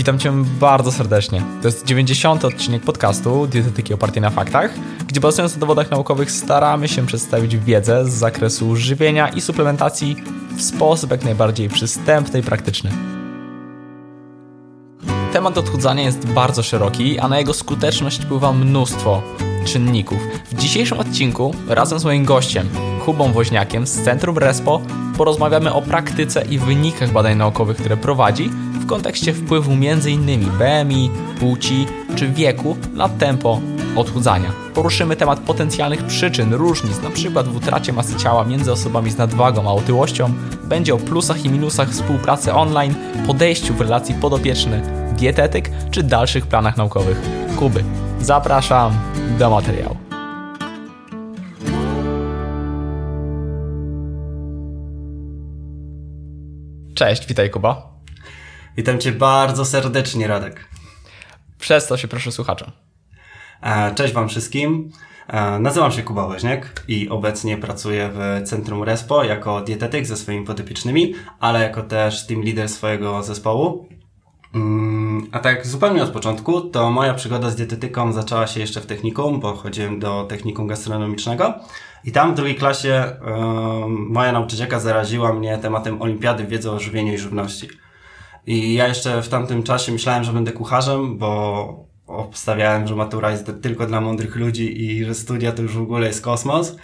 Witam Cię bardzo serdecznie. To jest 90. odcinek podcastu Dietetyki opartej na faktach, gdzie bazując na dowodach naukowych staramy się przedstawić wiedzę z zakresu żywienia i suplementacji w sposób jak najbardziej przystępny i praktyczny. Temat odchudzania jest bardzo szeroki, a na jego skuteczność wpływa mnóstwo czynników. W dzisiejszym odcinku razem z moim gościem, Kubą Woźniakiem z Centrum Respo, porozmawiamy o praktyce i wynikach badań naukowych, które prowadzi w kontekście wpływu m.in. BMI, płci czy wieku na tempo odchudzania. Poruszymy temat potencjalnych przyczyn różnic, np. w utracie masy ciała między osobami z nadwagą a otyłością. Będzie o plusach i minusach współpracy online, podejściu w relacji podopieczny, dietetyk czy dalszych planach naukowych. Kuby. Zapraszam do materiału. Cześć, witaj Kuba. Witam Cię bardzo serdecznie, Radek. Przedstaw się proszę słuchaczom. E, cześć Wam wszystkim. E, nazywam się Kuba Woźniak i obecnie pracuję w Centrum Respo jako dietetyk ze swoimi podopiecznymi, ale jako też team leader swojego zespołu. Mm, a tak zupełnie od początku, to moja przygoda z dietetyką zaczęła się jeszcze w technikum, bo chodziłem do technikum gastronomicznego i tam w drugiej klasie moja nauczycielka zaraziła mnie tematem olimpiady wiedzy o żywieniu i żywności. I ja jeszcze w tamtym czasie myślałem, że będę kucharzem, bo obstawiałem, że matura jest tylko dla mądrych ludzi i że studia to już w ogóle jest kosmos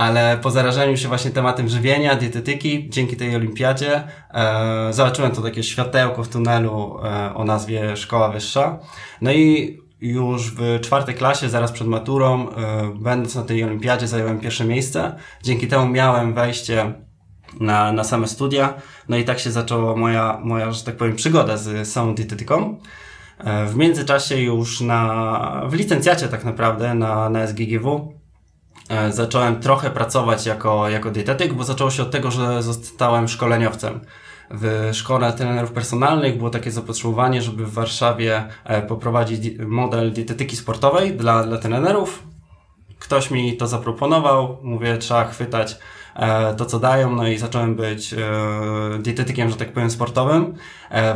ale po zarażeniu się właśnie tematem żywienia, dietetyki, dzięki tej olimpiadzie, e, zobaczyłem to takie światełko w tunelu e, o nazwie Szkoła Wyższa. No i już w czwartej klasie, zaraz przed maturą, e, będąc na tej olimpiadzie, zająłem pierwsze miejsce. Dzięki temu miałem wejście na, na same studia. No i tak się zaczęła moja, moja, że tak powiem, przygoda z samą dietetyką. E, w międzyczasie już na, w licencjacie tak naprawdę na, na SGGW E, zacząłem trochę pracować jako, jako dietetyk, bo zaczęło się od tego, że zostałem szkoleniowcem. W szkole trenerów personalnych było takie zapotrzebowanie, żeby w Warszawie e, poprowadzić model dietetyki sportowej dla, dla trenerów. Ktoś mi to zaproponował, mówię, trzeba chwytać e, to, co dają, no i zacząłem być dietetykiem, że tak powiem, sportowym.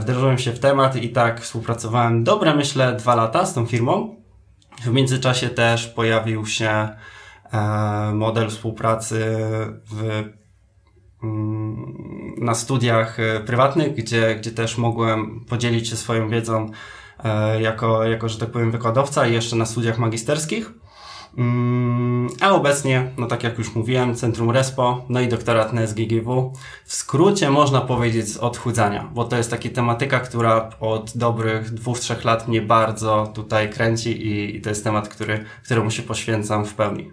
Wdrożyłem się w temat i tak współpracowałem dobre, myślę, dwa lata z tą firmą. W międzyczasie też pojawił się E, model współpracy w, na studiach e, prywatnych, gdzie, gdzie też mogłem podzielić się swoją wiedzą e, jako, jako, że tak powiem, wykładowca i jeszcze na studiach magisterskich. Mm, a obecnie, no tak jak już mówiłem, Centrum Respo, no i doktorat na SGGW. W skrócie można powiedzieć z odchudzania, bo to jest taka tematyka, która od dobrych dwóch, trzech lat mnie bardzo tutaj kręci i, i to jest temat, który, któremu się poświęcam w pełni.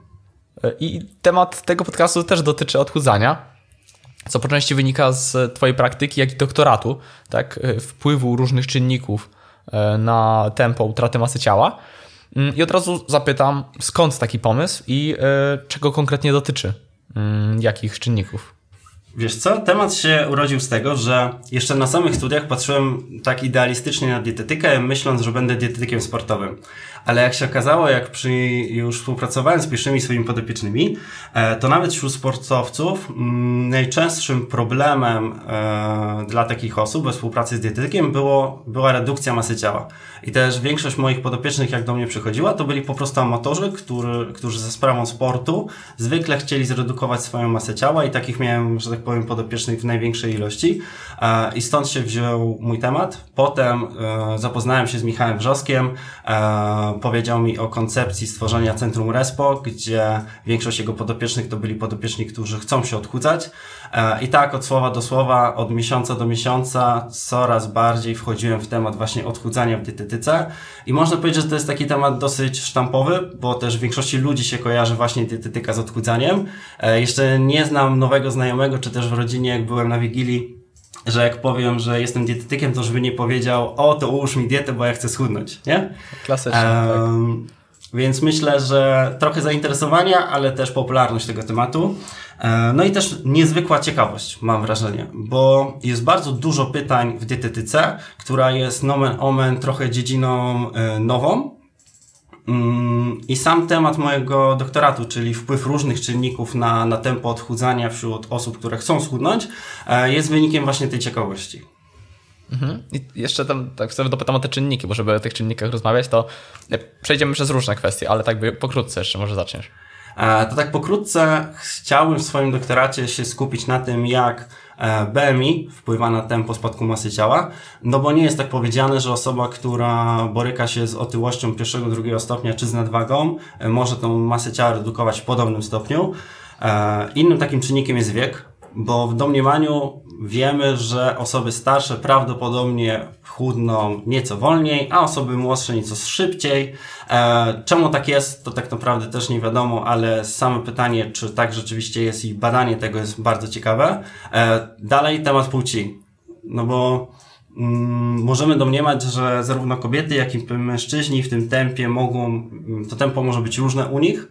I temat tego podcastu też dotyczy odchudzania, co po części wynika z Twojej praktyki, jak i doktoratu, tak? wpływu różnych czynników e, na tempo utraty masy ciała. Mm, I od razu zapytam, skąd taki pomysł i e, czego konkretnie dotyczy? Mm, jakich czynników? Wiesz co, temat się urodził z tego, że jeszcze na samych studiach patrzyłem tak idealistycznie na dietetykę, myśląc, że będę dietetykiem sportowym. Ale jak się okazało, jak przy, już współpracowałem z pierwszymi swoimi podopiecznymi, e, to nawet wśród sportowców mm, najczęstszym problemem e, dla takich osób we współpracy z dietetykiem było, była redukcja masy ciała. I też większość moich podopiecznych, jak do mnie przychodziła, to byli po prostu amatorzy, który, którzy ze sprawą sportu zwykle chcieli zredukować swoją masę ciała i takich miałem, że tak powiem, podopiecznych w największej ilości. E, I stąd się wziął mój temat. Potem zapoznałem się z Michałem Wrzoskiem, powiedział mi o koncepcji stworzenia Centrum Respo, gdzie większość jego podopiecznych to byli podopieczni, którzy chcą się odchudzać. E, I tak od słowa do słowa, od miesiąca do miesiąca coraz bardziej wchodziłem w temat właśnie odchudzania w dietetyce. I można powiedzieć, że to jest taki temat dosyć sztampowy, bo też w większości ludzi się kojarzy właśnie dietetyka z odchudzaniem. E, jeszcze nie znam nowego znajomego, czy też w rodzinie, jak byłem na Wigilii, że jak powiem, że jestem dietetykiem, to żeby nie powiedział, o to ułóż mi dietę, bo ja chcę schudnąć, nie? Klasycznie, um, tak. Więc myślę, że trochę zainteresowania, ale też popularność tego tematu. E, no i też niezwykła ciekawość, mam wrażenie, bo jest bardzo dużo pytań w dietetyce, która jest nomen omen trochę dziedziną e, nową, I sam temat mojego doktoratu, czyli wpływ różnych czynników na, na tempo odchudzania wśród osób, które chcą schudnąć, e, jest wynikiem właśnie tej ciekawości. Mhm. I jeszcze tam tak sobie dopytam o te czynniki, bo żeby o tych czynnikach rozmawiać, to przejdziemy przez różne kwestie, ale tak by pokrótce jeszcze może zaczniesz. E, to tak pokrótce chciałbym w swoim doktoracie się skupić na tym, jak e, BMI wpływa na tempo spadku masy ciała, no bo nie jest tak powiedziane, że osoba, która boryka się z otyłością pierwszego, drugiego stopnia czy z nadwagą, e, może tą masę ciała redukować w podobnym stopniu. Innym takim czynnikiem jest wiek, bo w domniemaniu wiemy, że osoby starsze prawdopodobnie chudną nieco wolniej, a osoby młodsze nieco szybciej. E, czemu tak jest, to tak naprawdę też nie wiadomo, ale same pytanie, czy tak rzeczywiście jest i badanie tego jest bardzo ciekawe. E, dalej temat płci. No bo mm, możemy domniemać, że zarówno kobiety, jak i mężczyźni w tym tempie mogą, to tempo może być różne u nich,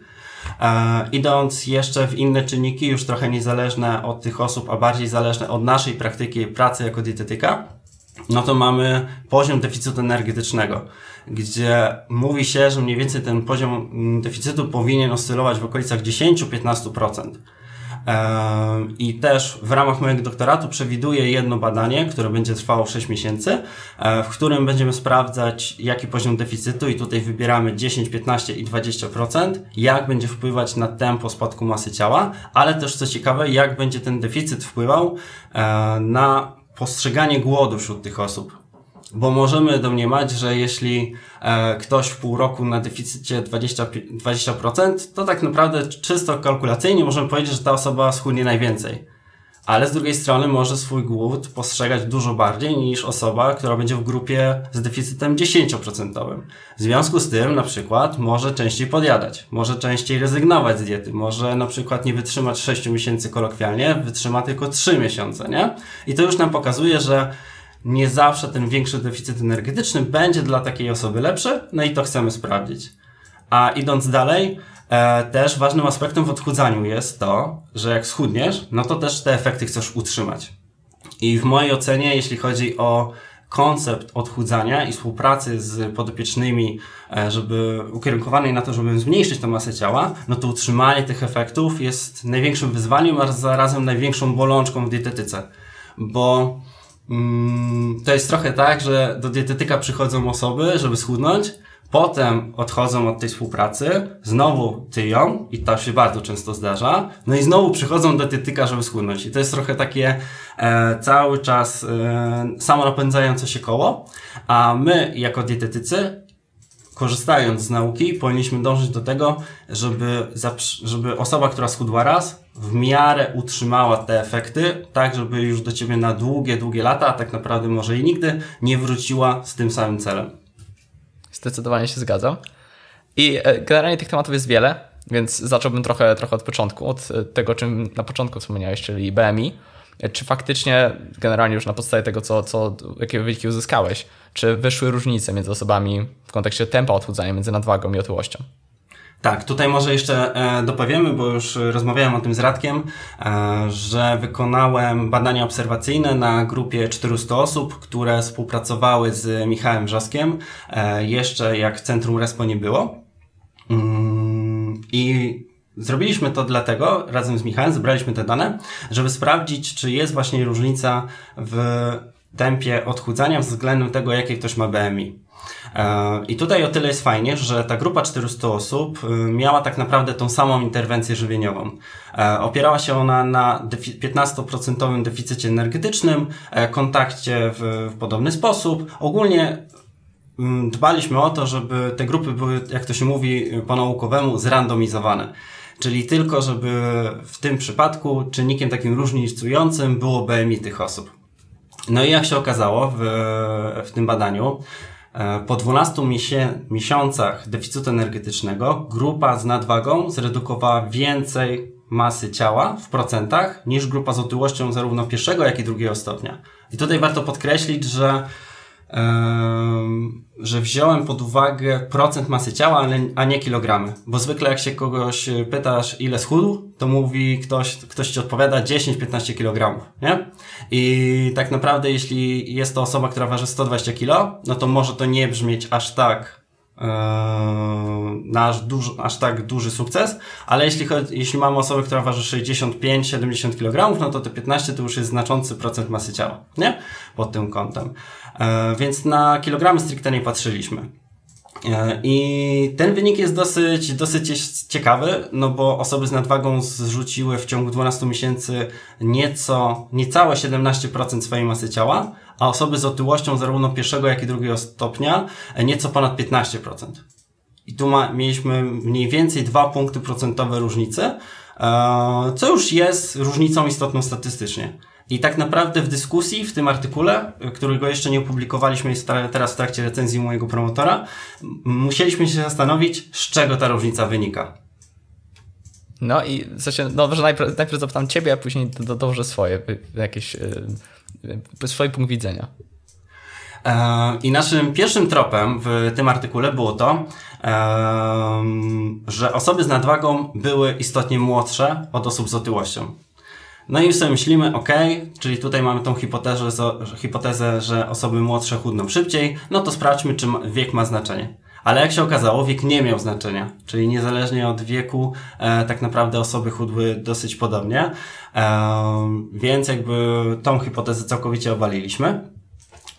idąc jeszcze w inne czynniki, już trochę niezależne od tych osób, a bardziej zależne od naszej praktyki pracy jako dietetyka, no to mamy poziom deficytu energetycznego, gdzie mówi się, że mniej więcej ten poziom deficytu powinien oscylować w okolicach 10-15%. I też w ramach mojego doktoratu przewiduję jedno badanie, które będzie trwało 6 miesięcy, e, w którym będziemy sprawdzać, jaki poziom deficytu i tutaj wybieramy 10, 15 i 20%, jak będzie wpływać na tempo spadku masy ciała, ale też co ciekawe, jak będzie ten deficyt wpływał e, na postrzeganie głodu wśród tych osób. Bo możemy domniemać, że jeśli e, ktoś w pół roku na deficycie 20%, 20%, to tak naprawdę czysto kalkulacyjnie możemy powiedzieć, że ta osoba schudnie najwięcej. Ale z drugiej strony może swój głód postrzegać dużo bardziej niż osoba, która będzie w grupie z deficytem 10%. W związku z tym na przykład może częściej podjadać, może częściej rezygnować z diety, może na przykład nie wytrzymać 6 miesięcy kolokwialnie, wytrzyma tylko 3 miesiące, nie? I to już nam pokazuje, że nie zawsze ten większy deficyt energetyczny będzie dla takiej osoby lepszy, no i to chcemy sprawdzić. A idąc dalej, e, też ważnym aspektem w odchudzaniu jest to, że jak schudniesz, no to też te efekty chcesz utrzymać. I w mojej ocenie, jeśli chodzi o koncept odchudzania i współpracy z podopiecznymi, e, żeby ukierunkowanej na to, żeby zmniejszyć tę masę ciała, no to utrzymanie tych efektów jest największym wyzwaniem, a zarazem największą bolączką w dietetyce. Bo to jest trochę tak, że do dietetyka przychodzą osoby, żeby schudnąć, potem odchodzą od tej współpracy, znowu tyją i to się bardzo często zdarza, no i znowu przychodzą do dietetyka, żeby schudnąć. I to jest trochę takie e, cały czas e, samorapędzające się koło, a my jako dietetycy korzystając z nauki, powinniśmy dążyć do tego, żeby, żeby osoba, która schudła raz, w miarę utrzymała te efekty, tak żeby już do ciebie na długie, długie lata, a tak naprawdę może i nigdy, nie wróciła z tym samym celem. Zdecydowanie się zgadzam. I e, generalnie tych tematów jest wiele, więc zacząłbym trochę, trochę od początku, od e, tego, czym na początku wspomniałeś, czyli BMI. E, czy faktycznie, generalnie już na podstawie tego, co, co, jakie wyniki uzyskałeś, czy wyszły różnice między osobami w kontekście tempa odchudzania między nadwagą i otyłością? Tak, tutaj może jeszcze e, dopowiemy, bo już rozmawiałem o tym z Radkiem, e, że wykonałem badania obserwacyjne na grupie 400 osób, które współpracowały z Michałem Wrzoskiem, e, jeszcze jak Centrum Respo nie było. Mm, I Zrobiliśmy to dlatego, razem z Michałem zebraliśmy te dane, żeby sprawdzić, czy jest właśnie różnica w tempie odchudzania względem tego, jakie ktoś ma BMI. E, I tutaj o tyle jest fajnie, że ta grupa 400 osób y, miała tak naprawdę tą samą interwencję żywieniową. E, opierała się ona na 15% deficycie energetycznym, e, kontakcie w, podobny sposób. Ogólnie mm, dbaliśmy o to, żeby te grupy były, jak to się mówi po naukowemu, zrandomizowane. Czyli tylko, żeby w tym przypadku czynnikiem takim różnicującym było BMI tych osób. No i jak się okazało w, w tym badaniu, po 12 miesiącach deficytu energetycznego grupa z nadwagą zredukowała więcej masy ciała w procentach niż grupa z otyłością zarówno pierwszego, jak i drugiego stopnia. I tutaj warto podkreślić, że że wziąłem pod uwagę procent masy ciała, a nie kilogramy. Bo zwykle jak się kogoś pytasz, ile schudł, to mówi ktoś, ktoś ci odpowiada 10-15 kg, nie? I tak naprawdę, jeśli jest to osoba, która waży 120 kg, no to może to nie brzmieć aż tak nasz duży, aż tak duży sukces, ale jeśli, chodzi, jeśli mamy osobę, która waży 65-70 kg, no to te 15 to już jest znaczący procent masy ciała, nie? Pod tym kątem. Więc na kilogramy stricte nie patrzyliśmy. E, I ten wynik jest dosyć, dosyć ciekawy, no bo osoby z nadwagą zrzuciły w ciągu 12 miesięcy nieco, niecałe 17% swojej masy ciała, a osoby z otyłością zarówno pierwszego, jak i drugiego stopnia e, nieco ponad 15%. I tu ma, mieliśmy mniej więcej 2 punkty procentowe różnicy, e, co już jest różnicą istotną statystycznie. I tak naprawdę w dyskusji, w tym artykule, którego jeszcze nie opublikowaliśmy, jest teraz w trakcie recenzji mojego promotora, musieliśmy się zastanowić, z czego ta różnica wynika. No i w sensie, no może najpierw, najpierw zapytam Ciebie, a później do, dobrze swoje, jakieś, yy, swój punkt widzenia. E, I naszym pierwszym tropem w tym artykule było to, że osoby z nadwagą były istotnie młodsze od osób z otyłością. No i sobie myślimy, ok, czyli tutaj mamy tą hipotezę, hipotezę, że osoby młodsze chudną szybciej, no to sprawdźmy, czy wiek ma znaczenie. Ale jak się okazało, wiek nie miał znaczenia, czyli niezależnie od wieku, e, tak naprawdę osoby chudły dosyć podobnie, e, więc jakby tą hipotezę całkowicie obaliliśmy.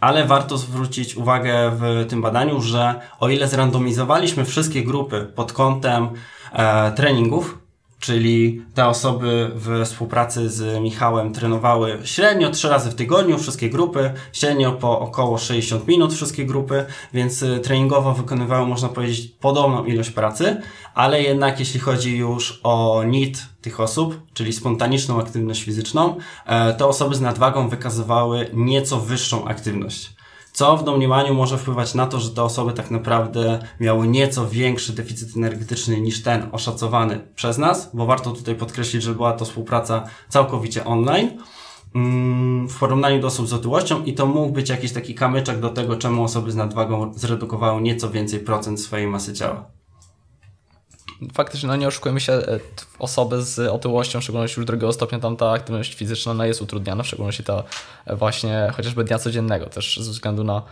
Ale warto zwrócić uwagę w tym badaniu, że o ile zrandomizowaliśmy wszystkie grupy pod kątem e, treningów, czyli te osoby w współpracy z Michałem trenowały średnio trzy razy w tygodniu wszystkie grupy, średnio po około 60 minut wszystkie grupy, więc y, treningowo wykonywały, można powiedzieć, podobną ilość pracy, ale jednak jeśli chodzi już o NIT tych osób, czyli spontaniczną aktywność fizyczną, e, to osoby z nadwagą wykazywały nieco wyższą aktywność co w domniemaniu może wpływać na to, że te osoby tak naprawdę miały nieco większy deficyt energetyczny niż ten oszacowany przez nas, bo warto tutaj podkreślić, że była to współpraca całkowicie online mm, w porównaniu do osób z otyłością i to mógł być jakiś taki kamyczek do tego, czemu osoby z nadwagą zredukowały nieco więcej procent swojej masy ciała faktycznie, no nie oszukujmy się, e, osoby z otyłością, w szczególności już drugiego stopnia, tam ta aktywność fizyczna no, jest utrudniana, w szczególności ta e, właśnie chociażby dnia codziennego, też ze względu na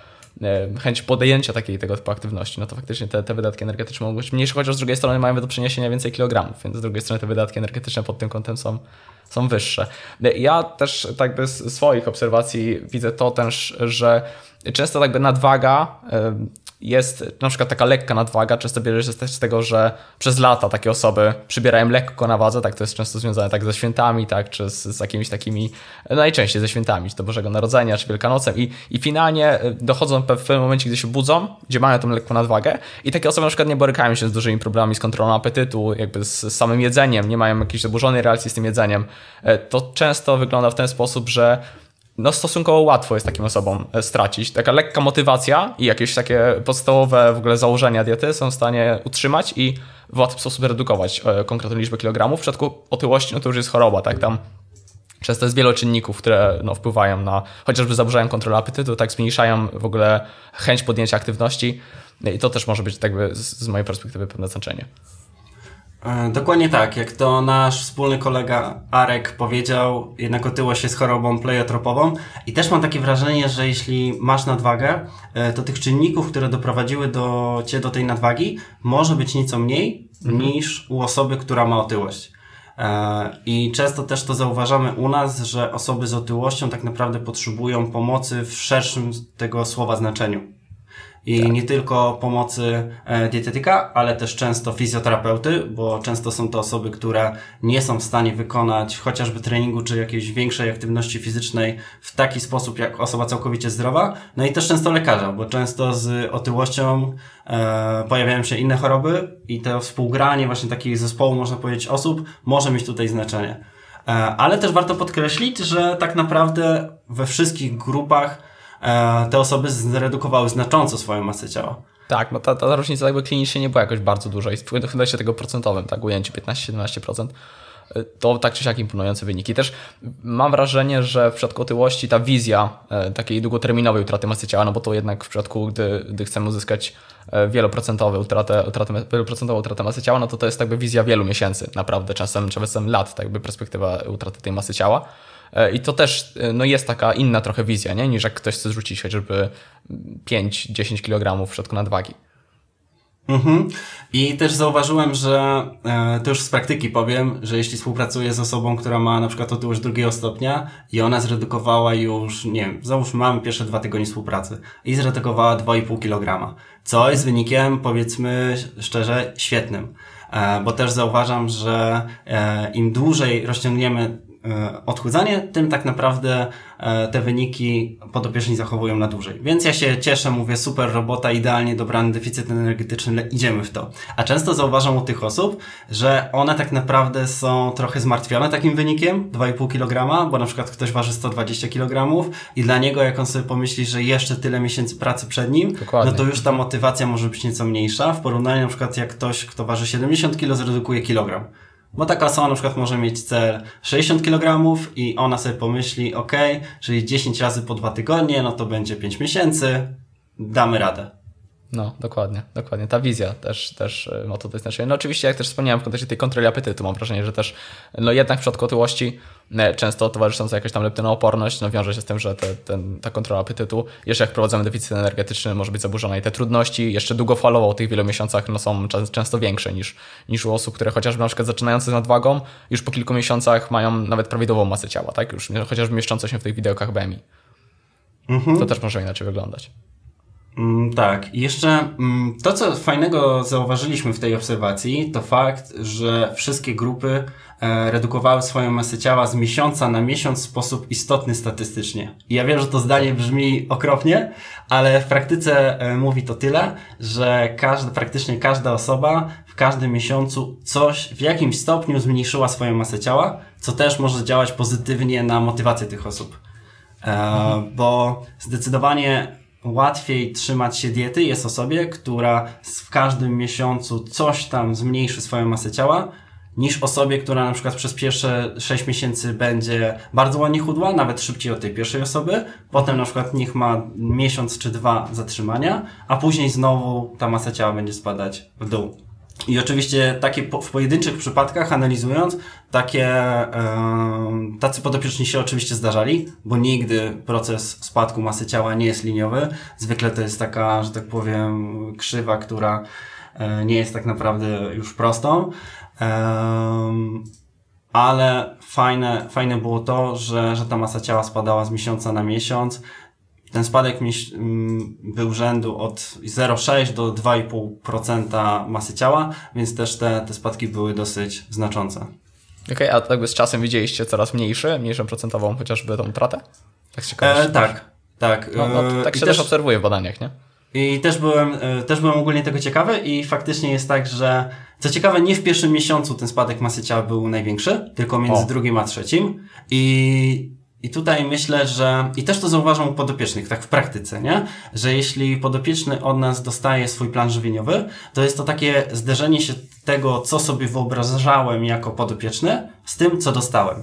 e, chęć podjęcia takiej tego typu aktywności, no to faktycznie te, te wydatki energetyczne mogą być mniejsze, chociaż z drugiej strony mamy do przeniesienia więcej kilogramów, więc z drugiej strony te wydatki energetyczne pod tym kątem są, są wyższe. Ja też tak by z swoich obserwacji widzę to też, że często jakby nadwaga jest na przykład taka lekka nadwaga, często bierze się też z tego, że przez lata takie osoby przybierają lekko na wadze, tak to jest często związane tak ze świętami, tak, czy z, z jakimiś takimi, no najczęściej ze świętami, czy do Bożego Narodzenia, czy Wielkanocem. I, i finalnie y, dochodzą w pewnym momencie, gdy się budzą, gdzie mają tą lekką nadwagę i takie osoby na przykład nie borykają się z dużymi problemami z kontrolą apetytu, jakby z, z samym jedzeniem, nie mają jakiejś zaburzonej relacji z tym jedzeniem, e, to często wygląda w ten sposób, że no stosunkowo łatwo jest takim osobom e, stracić. Taka lekka motywacja i jakieś takie podstawowe w ogóle założenia diety są w stanie utrzymać i w łatwy sposób redukować e, konkretną liczbę kilogramów. W przypadku otyłości, no to już jest choroba, tak? Tam Często jest wiele czynników, które no, wpływają na, chociażby zaburzają kontrolę apetytu, tak zmniejszają w ogóle chęć podjęcia aktywności i to też może być tak z, z mojej perspektywy pewne znaczenie. E, dokładnie tak, jak to nasz wspólny kolega Arek powiedział, jednak otyłość jest chorobą pleiotropową i też mam takie wrażenie, że jeśli masz nadwagę, e, to tych czynników, które doprowadziły do Cię do tej nadwagi, może być nieco mniej mhm. niż u osoby, która ma otyłość. E, I często też to zauważamy u nas, że osoby z otyłością tak naprawdę potrzebują pomocy w szerszym tego słowa znaczeniu. I tak. nie tylko pomocy e, dietetyka, ale też często fizjoterapeuty, bo często są to osoby, które nie są w stanie wykonać chociażby treningu czy jakiejś większej aktywności fizycznej w taki sposób jak osoba całkowicie zdrowa. No i też często lekarza, bo często z otyłością e, pojawiają się inne choroby i to współgranie właśnie takiego zespołu, można powiedzieć, osób może mieć tutaj znaczenie. E, ale też warto podkreślić, że tak naprawdę we wszystkich grupach te osoby zredukowały znacząco swoją masę ciała. Tak, no ta, ta różnica jakby klinicznie nie była jakoś bardzo duża i w się tego procentowym, tak, ujęciu 15-17%. E, to tak czy siak imponujące wyniki. Też mam wrażenie, że w przypadku otyłości ta wizja e, takiej długoterminowej utraty masy ciała, no bo to jednak w przypadku, gdy, gdy chcemy uzyskać wieloprocentowe utratę, utratę, wieloprocentową utratę masy ciała, no to to jest jakby wizja wielu miesięcy, naprawdę, czasem, czasem lat, tak jakby perspektywa utraty tej masy ciała. E, I to też e, no jest taka inna trochę wizja, nie? niż jak ktoś chce zrzucić chociażby 5-10 kg w środku nadwagi. Mhm. I też zauważyłem, że e, to już z praktyki powiem, że jeśli współpracuję z osobą, która ma na przykład otyłość drugiego stopnia i ona zredukowała już, nie wiem, załóżmy mamy pierwsze dwa tygodnie współpracy i zredukowała 2,5 kg, co jest wynikiem, powiedzmy szczerze, świetnym. Bo też zauważam, że im dłużej rozciągniemy odchudzanie, tym tak naprawdę e, te wyniki podopieczni zachowują na dłużej. Więc ja się cieszę, mówię, super robota, idealnie dobrany deficyt energetyczny, idziemy w to. A często zauważam u tych osób, że one tak naprawdę są trochę zmartwione takim wynikiem, 2,5 kg, bo na przykład ktoś waży 120 kg i dla niego, jak on sobie pomyśli, że jeszcze tyle miesięcy pracy przed nim, Dokładnie. no to już ta motywacja może być nieco mniejsza, w porównaniu na przykład jak ktoś, kto waży 70 kg, zredukuje kilogram. Bo taka osoba na przykład może mieć cel 60 kg i ona sobie pomyśli, ok, czyli 10 razy po dwa tygodnie, no to będzie 5 miesięcy, damy radę. No, dokładnie, dokładnie. Ta wizja też, też ma tutaj znaczenie. No oczywiście, jak też wspomniałem w kontekście tej kontroli apetytu, mam wrażenie, że też, no jednak w przypadku otyłości e, często towarzysząca jakaś tam leptynooporność, no wiąże się z tym, że te, ten, ta kontrola apetytu, jeszcze jak prowadzimy deficyt energetyczny, może być zaburzona i te trudności jeszcze długofalowo w tych wielu miesiącach no, są często większe niż, niż u osób, które chociażby na przykład zaczynające z nadwagą, już po kilku miesiącach mają nawet prawidłową masę ciała, tak? Już chociażby mieszczące się w tych widełkach BMI. Mhm. To też może inaczej wyglądać. Mm, tak. I jeszcze mm, to, co fajnego zauważyliśmy w tej obserwacji, to fakt, że wszystkie grupy e, redukowały swoją masę ciała z miesiąca na miesiąc w sposób istotny statystycznie. I ja wiem, że to zdanie brzmi okropnie, ale w praktyce e, mówi to tyle, że każda, praktycznie każda osoba w każdym miesiącu coś w jakimś stopniu zmniejszyła swoją masę ciała, co też może działać pozytywnie na motywację tych osób. E, bo zdecydowanie łatwiej trzymać się diety jest osobie, która w każdym miesiącu coś tam zmniejszy swoją masę ciała, niż osobie, która na przykład przez pierwsze 6 miesięcy będzie bardzo ładnie chudła, nawet szybciej od tej pierwszej osoby, potem na przykład niech ma miesiąc czy dwa zatrzymania, a później znowu ta masa ciała będzie spadać w dół. I oczywiście takie po, w pojedynczych przypadkach analizując, takie e, tacy podopieczni się oczywiście zdarzali, bo nigdy proces spadku masy ciała nie jest liniowy. Zwykle to jest taka, że tak powiem, krzywa, która e, nie jest tak naprawdę już prostą. E, ale fajne, fajne było to, że, że ta masa ciała spadała z miesiąca na miesiąc ten spadek mm, był rzędu od 0,6 do 2,5% masy ciała, więc też te, te spadki były dosyć znaczące. Okej, okay, a tak z czasem widzieliście coraz mniejsze, mniejszą procentową chociażby tą utratę? Tak się e, Tak, tak. No, no, tak się też, też obserwuje w badaniach, nie? I też byłem, e, też byłem ogólnie tego ciekawy i faktycznie jest tak, że co ciekawe, nie w pierwszym miesiącu ten spadek masy ciała był największy, tylko między o. drugim a trzecim. I i tutaj myślę, że, i też to zauważam u podopiecznych, tak w praktyce, nie? Że jeśli podopieczny od nas dostaje swój plan żywieniowy, to jest to takie zderzenie się tego, co sobie wyobrażałem jako podopieczny, z tym, co dostałem.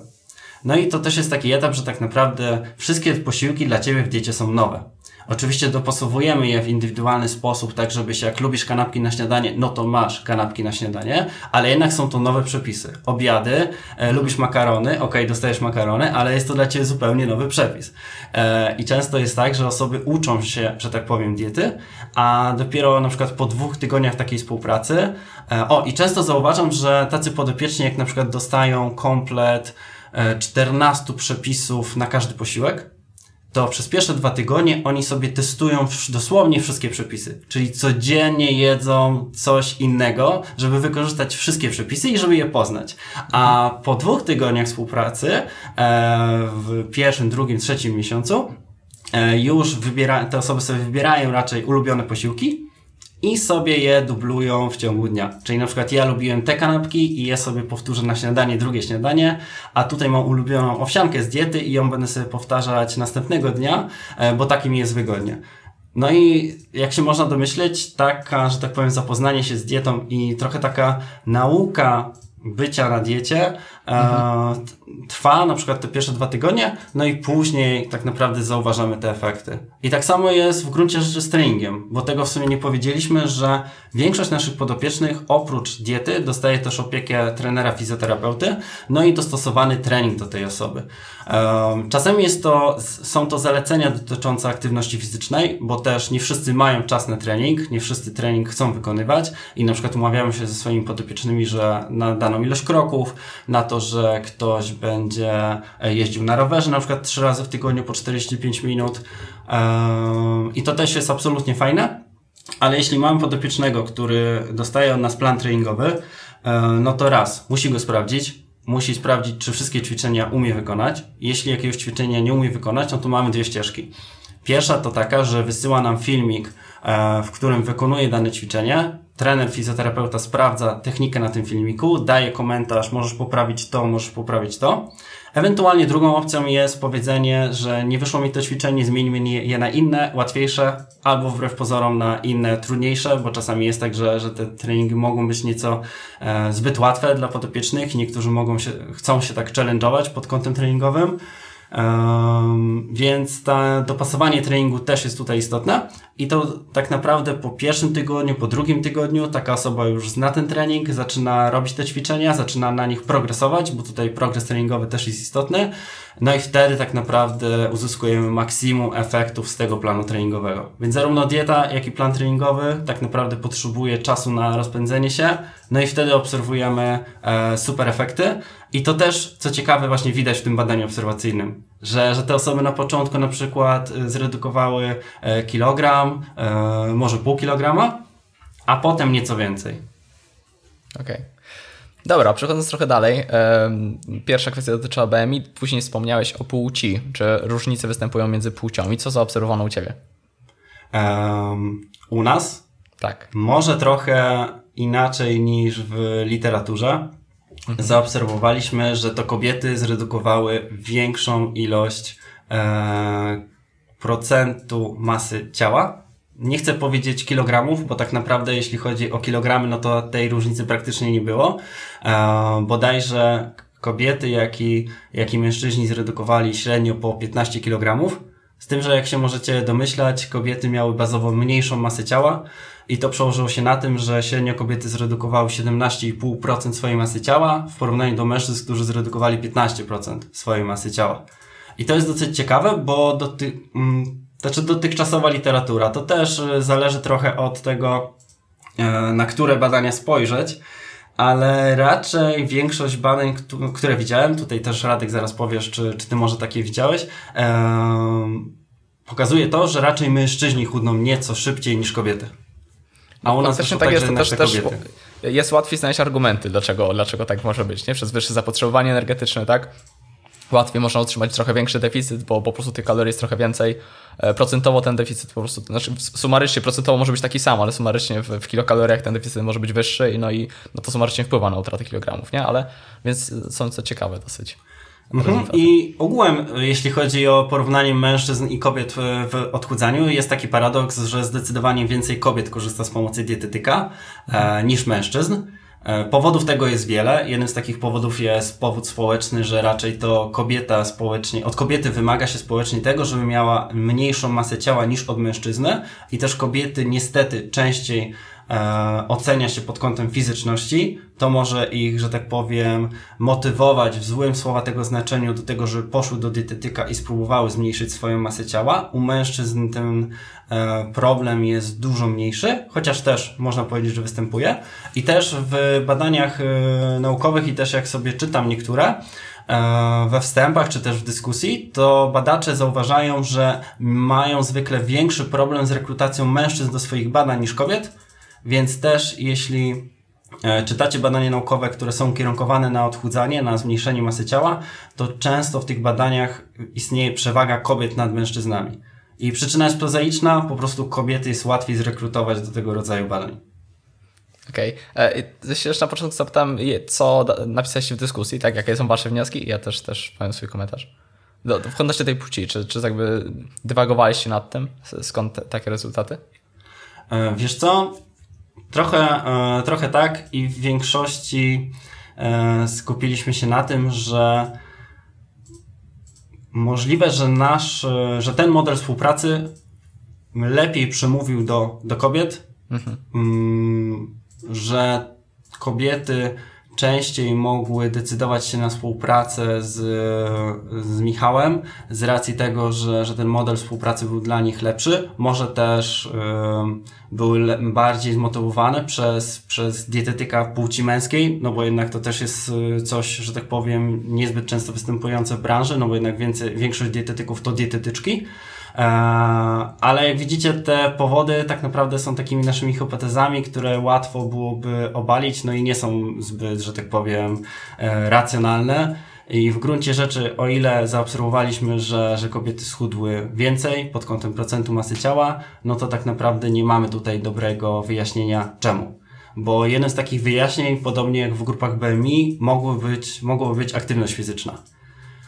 No i to też jest taki etap, że tak naprawdę wszystkie posiłki dla Ciebie w diecie są nowe. Oczywiście dopasowujemy je w indywidualny sposób, tak żeby się jak lubisz kanapki na śniadanie, no to masz kanapki na śniadanie, ale jednak są to nowe przepisy. Obiady, e, lubisz makarony, ok, dostajesz makarony, ale jest to dla Ciebie zupełnie nowy przepis. E, I często jest tak, że osoby uczą się, że tak powiem, diety, a dopiero na przykład po dwóch tygodniach takiej współpracy, e, o i często zauważam, że tacy podopieczni jak na przykład dostają komplet 14 e, przepisów na każdy posiłek, to przez pierwsze dwa tygodnie oni sobie testują dosłownie wszystkie przepisy. Czyli codziennie jedzą coś innego, żeby wykorzystać wszystkie przepisy i żeby je poznać. A po dwóch tygodniach współpracy, e, w pierwszym, drugim, trzecim miesiącu, e, już wybiera, te osoby sobie wybierają raczej ulubione posiłki i sobie je dublują w ciągu dnia. Czyli na przykład ja lubiłem te kanapki i je sobie powtórzę na śniadanie, drugie śniadanie, a tutaj mam ulubioną owsiankę z diety i ją będę sobie powtarzać następnego dnia, e, bo taki mi jest wygodnie. No i jak się można domyśleć, taka, że tak powiem, zapoznanie się z dietą i trochę taka nauka bycia na diecie mhm. trwa na przykład te pierwsze dwa tygodnie, no i później tak naprawdę zauważamy te efekty. I tak samo jest w gruncie rzeczy z treningiem, bo tego w sumie nie powiedzieliśmy, że większość naszych podopiecznych oprócz diety dostaje też opiekę trenera fizjoterapeuty, no i dostosowany trening do tej osoby. Czasami jest to, są to zalecenia dotyczące aktywności fizycznej, bo też nie wszyscy mają czas na trening, nie wszyscy trening chcą wykonywać i na przykład umawiamy się ze swoimi podopiecznymi, że na daną ilość kroków, na to, że ktoś będzie e, jeździł na rowerze na przykład trzy razy w tygodniu po 45 minut i to też jest absolutnie fajne, ale jeśli mamy podopiecznego, który dostaje od nas plan treningowy, e, no to raz, musi go sprawdzić, musi sprawdzić, czy wszystkie ćwiczenia umie wykonać. Jeśli jakiegoś ćwiczenia nie umie wykonać, no to mamy dwie ścieżki. Pierwsza to taka, że wysyła nam filmik, e, w którym wykonuje dane ćwiczenie. Trener, fizjoterapeuta sprawdza technikę na tym filmiku, daje komentarz, możesz poprawić to, możesz poprawić to. Ewentualnie drugą opcją jest powiedzenie, że nie wyszło mi to ćwiczenie, zmienimy je na inne, łatwiejsze, albo wbrew pozorom na inne, trudniejsze, bo czasami jest tak, że, że te treningi mogą być nieco e, zbyt łatwe dla podopiecznych i niektórzy mogą się, chcą się tak challenge'ować pod kątem treningowym. Więc to dopasowanie treningu też jest tutaj istotne i to tak naprawdę po pierwszym tygodniu, po drugim tygodniu taka osoba już zna ten trening, zaczyna robić te ćwiczenia, zaczyna na nich progresować, bo tutaj progres treningowy też jest istotny. No i wtedy tak naprawdę uzyskujemy maksimum efektów z tego planu treningowego. Więc zarówno dieta, jak i plan treningowy tak naprawdę potrzebuje czasu na rozpędzenie się, no i wtedy obserwujemy e, super efekty. I to też, co ciekawe, właśnie widać w tym badaniu obserwacyjnym, że, że te osoby na początku na przykład e, zredukowały e, kilogram, e, może pół kilograma, a potem nieco więcej. Okej. Okay. Dobra, przechodząc trochę dalej. Pierwsza kwestia dotyczyła BMI. Później wspomniałeś o płci. Czy różnice występują między płciami? Co zaobserwowano u Ciebie? Um, u nas? Tak. Może trochę inaczej niż w literaturze. Mhm. Zaobserwowaliśmy, że to kobiety zredukowały większą ilość e, procentu masy ciała nie chcę powiedzieć kilogramów, bo tak naprawdę jeśli chodzi o kilogramy, no to tej różnicy praktycznie nie było. E, bodajże kobiety, jak i, jak i mężczyźni zredukowali średnio po 15 kilogramów. Z tym, że jak się możecie domyślać, kobiety miały bazowo mniejszą masę ciała i to przełożyło się na tym, że średnio kobiety zredukowały 17,5% swojej masy ciała w porównaniu do mężczyzn, którzy zredukowali 15% swojej masy ciała. I to jest dosyć ciekawe, bo do ty, mm, znaczy dotychczasowa literatura. To też y, zależy trochę od tego, e, na które badania spojrzeć, ale raczej większość badań, które widziałem, tutaj też Radek zaraz powiesz, czy, czy ty może takie widziałeś, pokazuje to, że raczej mężczyźni chudną nieco szybciej niż kobiety. A u nas tak jest, też, też jest łatwiej znaleźć argumenty, dlaczego, dlaczego tak może być, nie? Przez wyższe zapotrzebowanie energetyczne, tak? Łatwiej można utrzymać trochę większy deficyt, bo po prostu tych kalorii jest trochę więcej. E, procentowo ten deficyt po prostu, znaczy sumarycznie, procentowo może być taki sam, ale sumarycznie w, w kilokaloriach ten deficyt może być wyższy i no i no to sumarycznie wpływa na utratę kilogramów, nie? Ale więc są to ciekawe dosyć. Mhm. I ogółem, jeśli chodzi o porównanie mężczyzn i kobiet w, w odchudzaniu, jest taki paradoks, że zdecydowanie więcej kobiet korzysta z pomocy dietetyka e, niż mężczyzn. E, powodów tego jest wiele. Jeden z takich powodów jest powód społeczny, że raczej to kobieta społecznie, od kobiety wymaga się społecznie tego, żeby miała mniejszą masę ciała niż od mężczyzny i też kobiety niestety częściej e, ocenia się pod kątem fizyczności, to może ich, że tak powiem, motywować w złym słowa tego znaczeniu do tego, żeby poszły do dietetyka i spróbowały zmniejszyć swoją masę ciała. U mężczyzn ten e, problem jest dużo mniejszy, chociaż też można powiedzieć, że występuje. I też w badaniach e, naukowych i też jak sobie czytam niektóre, e, we wstępach czy też w dyskusji, to badacze zauważają, że mają zwykle większy problem z rekrutacją mężczyzn do swoich badań niż kobiet, więc też jeśli e, czytacie badania naukowe, które są kierunkowane na odchudzanie, na zmniejszenie masy ciała, to często w tych badaniach istnieje przewaga kobiet nad mężczyznami. I przyczyna jest prozaiczna, po prostu kobiety jest łatwiej zrekrutować do tego rodzaju badań. Okej. Okay. E, jeszcze na początku zapytam, co napisaliście w dyskusji, tak? Jakie są wasze wnioski? Ja też, też powiem swój komentarz. Do, w kontekście tej płci, czy, czy jakby dywagowaliście nad tym? Skąd te, takie rezultaty? E, wiesz co? Trochę, e, trochę tak i w większości e, skupiliśmy się na tym, że możliwe, że nasz, e, że ten model współpracy lepiej przemówił do, do kobiet, mhm. Mm, że kobiety częściej mogły decydować się na współpracę z, z Michałem z racji tego, że, że ten model współpracy był dla nich lepszy. Może też y, były le, bardziej zmotywowane przez, przez dietetyka płci męskiej, no bo jednak to też jest y, coś, że tak powiem, niezbyt często występujące w branży, no bo jednak więcej, większość dietetyków to dietetyczki. E, ale jak widzicie, te powody tak naprawdę są takimi naszymi hipotezami, które łatwo byłoby obalić, no i nie są zbyt, że tak powiem, e, racjonalne. I w gruncie rzeczy, o ile zaobserwowaliśmy, że, że kobiety schudły więcej pod kątem procentu masy ciała, no to tak naprawdę nie mamy tutaj dobrego wyjaśnienia czemu. Bo jeden z takich wyjaśnień, podobnie jak w grupach BMI, mogły być, mogłoby być aktywność fizyczna.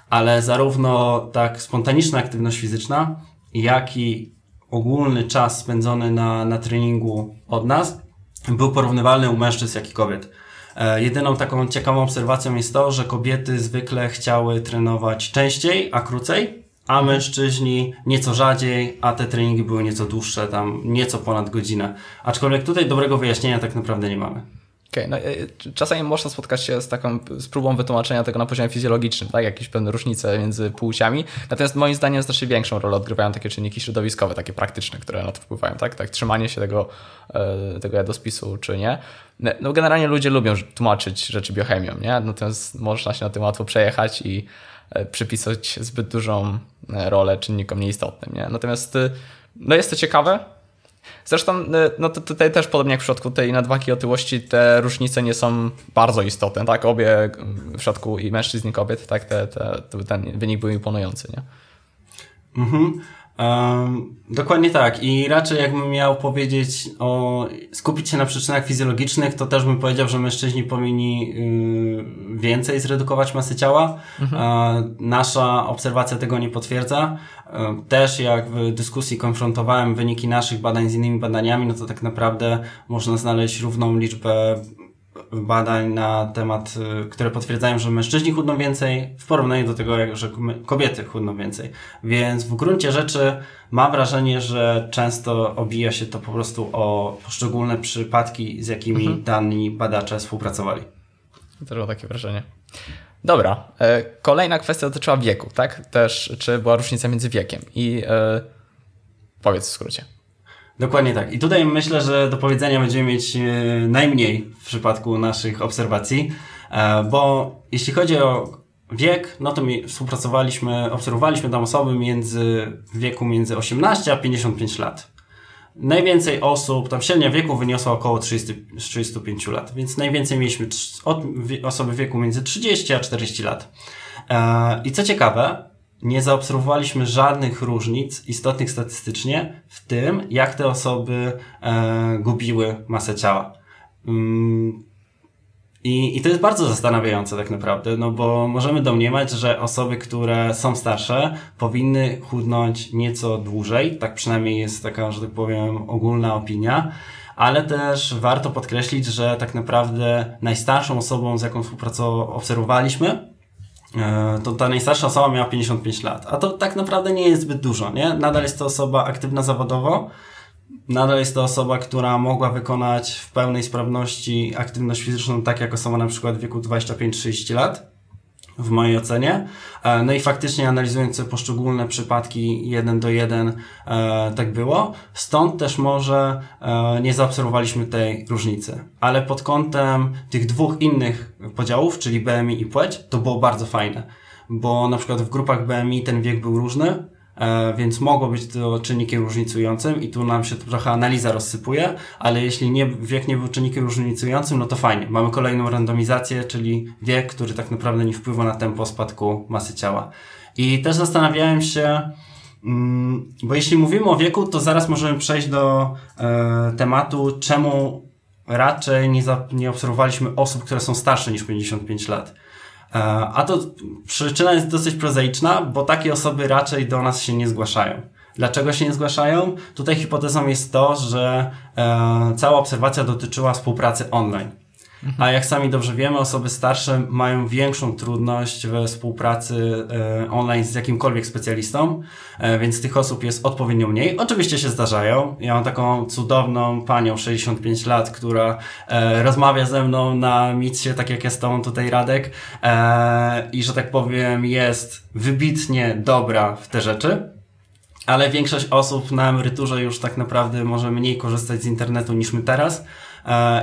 Ale zarówno tak spontaniczna aktywność fizyczna, jak i ogólny czas spędzony na, na treningu od nas był porównywalny u mężczyzn, jak i kobiet. E, jedyną taką ciekawą obserwacją jest to, że kobiety zwykle chciały trenować częściej, a krócej, a mężczyźni nieco rzadziej, a te treningi były nieco dłuższe, tam nieco ponad godzinę. Aczkolwiek tutaj dobrego wyjaśnienia tak naprawdę nie mamy. Okay, no, e, czasami można spotkać się z taką z próbą wytłumaczenia tego na poziomie fizjologicznym, tak? Jakieś pewne różnice między płciami. Natomiast moim zdaniem znacznie większą rolę odgrywają takie czynniki środowiskowe, takie praktyczne, które na to wpływają, tak? Tak, trzymanie się tego, e, tego jadłospisu czy nie. No generalnie ludzie lubią tłumaczyć rzeczy biochemią, nie? Natomiast można się na tym łatwo przejechać i e, przypisać zbyt dużą rolę czynnikom nieistotnym, nie? Natomiast no jest to ciekawe, Zresztą y, no to tutaj też podobnie jak w przypadku tej nadwagi otyłości te różnice nie są bardzo istotne, tak? Obie w przypadku i mężczyzn i kobiet, tak? Te, te, ten wynik był imponujący, nie? Mhm. Um, dokładnie tak. I raczej jakbym miał powiedzieć o, skupić się na przyczynach fizjologicznych, to też bym powiedział, że mężczyźni powinni y, więcej zredukować masy ciała. Mhm. E, nasza obserwacja tego nie potwierdza. E, też jak w dyskusji konfrontowałem wyniki naszych badań z innymi badaniami, no to tak naprawdę można znaleźć równą liczbę badań na temat, y, które potwierdzają, że mężczyźni chudną więcej w porównaniu do tego, że kobiety chudną więcej. Więc w gruncie rzeczy mam wrażenie, że często obija się to po prostu o poszczególne przypadki, z jakimi mhm. dani badacze współpracowali. Też było takie wrażenie. Dobra. E, kolejna kwestia dotyczyła wieku, tak? Też, czy była różnica między wiekiem i e, powiedz w skrócie. Dokładnie tak. I tutaj myślę, że do powiedzenia będziemy mieć e, najmniej w przypadku naszych obserwacji, e, bo jeśli chodzi o wiek, no to mi współpracowaliśmy, obserwowaliśmy tam osoby między, w wieku między 18 a 55 lat. Najwięcej osób, tam średnia wieku wyniosła około 30, 35 lat, więc najwięcej mieliśmy osoby w wieku między 30 a 40 lat. E, I co ciekawe, nie zaobserwowaliśmy żadnych różnic istotnych statystycznie w tym, jak te osoby e, gubiły masę ciała. Mm, i, I to jest bardzo zastanawiające tak naprawdę, no bo możemy domniemać, że osoby, które są starsze, powinny chudnąć nieco dłużej, tak przynajmniej jest taka, że tak powiem, ogólna opinia, ale też warto podkreślić, że tak naprawdę najstarszą osobą, z jaką współpracowaliśmy, to ta najstarsza osoba miała 55 lat. A to tak naprawdę nie jest zbyt dużo, nie? Nadal jest to osoba aktywna zawodowo, nadal jest to osoba, która mogła wykonać w pełnej sprawności aktywność fizyczną, tak jak osoba na przykład w wieku 25-30 lat w mojej ocenie. E, no i faktycznie analizując poszczególne przypadki jeden do jeden, e, tak było. Stąd też może e, nie zaobserwowaliśmy tej różnicy. Ale pod kątem tych dwóch innych podziałów, czyli BMI i płeć, to było bardzo fajne. Bo na przykład w grupach BMI ten wiek był różny, więc mogło być to czynnikiem różnicującym i tu nam się trochę analiza rozsypuje, ale jeśli nie, wiek nie był czynnikiem różnicującym, no to fajnie. Mamy kolejną randomizację, czyli wiek, który tak naprawdę nie wpływa na tempo spadku masy ciała. I też zastanawiałem się, mm, bo jeśli mówimy o wieku, to zaraz możemy przejść do e, tematu, czemu raczej nie, nie obserwowaliśmy osób, które są starsze niż 55 lat. E, a to przyczyna jest dosyć prozaiczna, bo takie osoby raczej do nas się nie zgłaszają. Dlaczego się nie zgłaszają? Tutaj hipotezą jest to, że e, cała obserwacja dotyczyła współpracy online. A jak sami dobrze wiemy, osoby starsze mają większą trudność we współpracy e, online z jakimkolwiek specjalistą, e, więc tych osób jest odpowiednio mniej. Oczywiście się zdarzają. Ja mam taką cudowną panią 65 lat, która e, rozmawia ze mną na mitsie, tak jak jest tą tutaj Radek, i że tak powiem jest wybitnie dobra w te rzeczy ale większość osób na emeryturze już tak naprawdę może mniej korzystać z internetu niż my teraz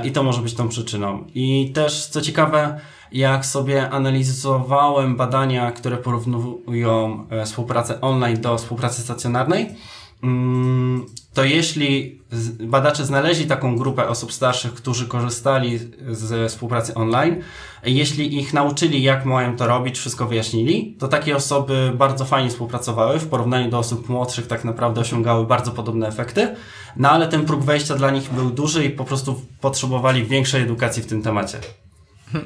i to może być tą przyczyną. I też, co ciekawe, jak sobie analizowałem badania, które porównują e, współpracę online do współpracy stacjonarnej, to jeśli badacze znaleźli taką grupę osób starszych, którzy korzystali ze współpracy online, jeśli ich nauczyli, jak mają to robić, wszystko wyjaśnili, to takie osoby bardzo fajnie współpracowały, w porównaniu do osób młodszych tak naprawdę osiągały bardzo podobne efekty, no ale ten próg wejścia dla nich był duży i po prostu potrzebowali większej edukacji w tym temacie.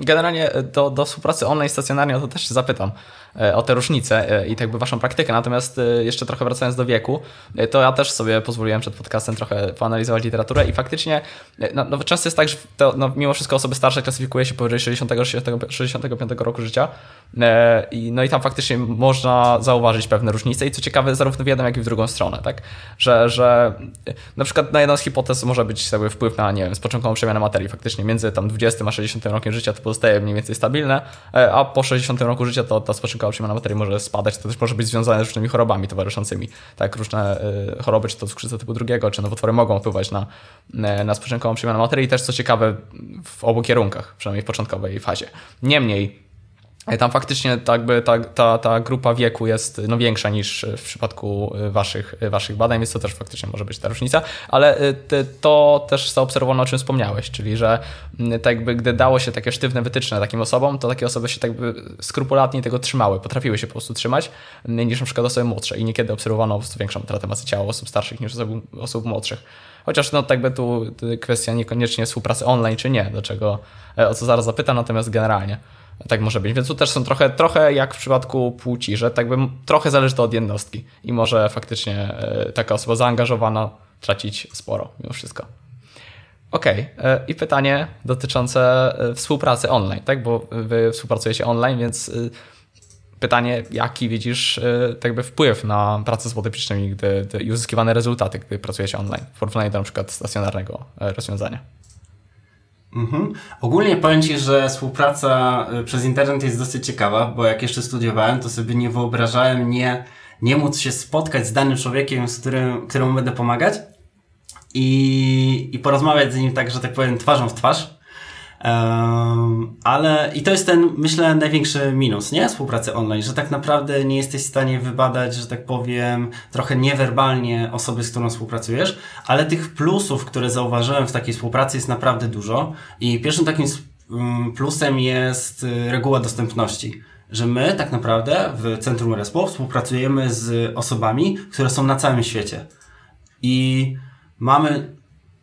Generalnie do, do współpracy online stacjonarnie to też zapytam. E, o te różnice e, i tak jakby waszą praktykę. Natomiast e, jeszcze trochę wracając do wieku, to ja też sobie pozwoliłem przed podcastem trochę poanalizować literaturę i faktycznie no, no często jest tak, że to, no, mimo wszystko osoby starsze klasyfikuje się powyżej 60, 65 roku życia i, no i tam faktycznie można zauważyć pewne różnice i co ciekawe zarówno w jedną jak i w drugą stronę, tak? Że, że na przykład na jedną z hipotez może być jakby wpływ na, nie wiem, początkową przemianę materii. Faktycznie między tam 20 a 60 rokiem życia to pozostaje mniej więcej stabilne, a po 60 roku życia to ta spoczynkowa szybko na baterii może spadać, to też może być związane z różnymi chorobami towarzyszącymi. Tak, różne y, choroby, czy to cukrzyca typu drugiego, czy nowotwory mogą wpływać na, y, na spoczynkową przemianę materii i też co ciekawe w obu kierunkach, przynajmniej w początkowej fazie. Niemniej E, tam faktycznie by ta, ta, ta grupa wieku jest no, większa niż w przypadku e, waszych, e, waszych badań, więc to też faktycznie może być ta różnica, ale to też zaobserwowano, o czym wspomniałeś, czyli że tak jakby gdy dało się takie sztywne wytyczne takim osobom, to takie osoby się tak by skrupulatnie tego trzymały, potrafiły się po prostu trzymać, niż na przykład osoby młodsze i niekiedy obserwowano po prostu większą utratę masy ciała osób starszych niż osób, osób młodszych. Chociaż no tak by tu kwestia niekoniecznie współpracy online czy nie, do czego, o co zaraz zapytam, natomiast generalnie. Tak może być. Więc tu też są trochę, trochę jak w przypadku płci, że tak bym trochę zależy to od jednostki i może faktycznie e, taka osoba zaangażowana tracić sporo mimo wszystko. Okej, okay. E, i pytanie dotyczące e, współpracy online, tak? Bo wy współpracujecie online, więc pytanie, jaki widzisz tak jakby wpływ na pracę z podopiecznymi i uzyskiwane rezultaty, gdy pracujecie online, w porównaniu do na przykład stacjonarnego rozwiązania? Mhm. Ogólnie powiem Ci, że współpraca y, przez internet jest dosyć ciekawa, bo jak jeszcze studiowałem, to sobie nie wyobrażałem nie, nie móc się spotkać z danym człowiekiem, z którym, któremu będę pomagać i, i porozmawiać z nim tak, że tak powiem, twarzą w twarz ale i to jest ten, myślę, największy minus, nie? Współpracy online, że tak naprawdę nie jesteś w stanie wybadać, że tak powiem, trochę niewerbalnie osoby, z którą współpracujesz, ale tych plusów, które zauważyłem w takiej współpracy jest naprawdę dużo i pierwszym takim mm, plusem jest y, reguła dostępności że my tak naprawdę w Centrum Respo współpracujemy z osobami, które są na całym świecie. I mamy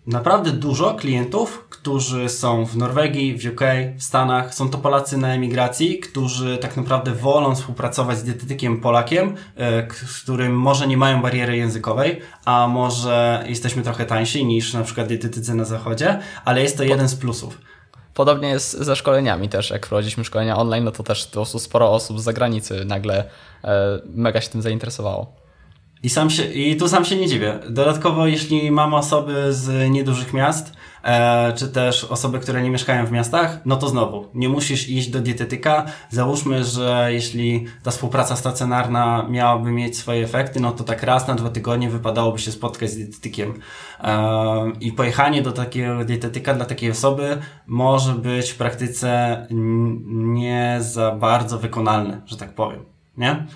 naprawdę dużo klientów, którzy są w Norwegii, w UK, w Stanach. Są to Polacy na emigracji, którzy tak naprawdę wolą współpracować z dietetykiem Polakiem, e, z którym może nie mają bariery językowej, a może jesteśmy trochę tańsi niż na przykład dietetycy na zachodzie, ale jest to jeden z plusów. Podobnie jest ze szkoleniami też. Jak prowadziliśmy szkolenia online, no to też to sporo osób z zagranicy nagle e, mega się tym zainteresowało. I, sam się, I tu sam się nie dziwię. Dodatkowo, jeśli mamy osoby z niedużych miast, czy też osoby, które nie mieszkają w miastach, no to znowu, nie musisz iść do dietetyka. Załóżmy, że jeśli ta współpraca stacjonarna miałaby mieć swoje efekty, no to tak raz na dwa tygodnie wypadałoby się spotkać z dietetykiem. E, I pojechanie do takiego dietetyka dla takiej osoby może być w praktyce nie za bardzo wykonalne, że tak powiem. Nie?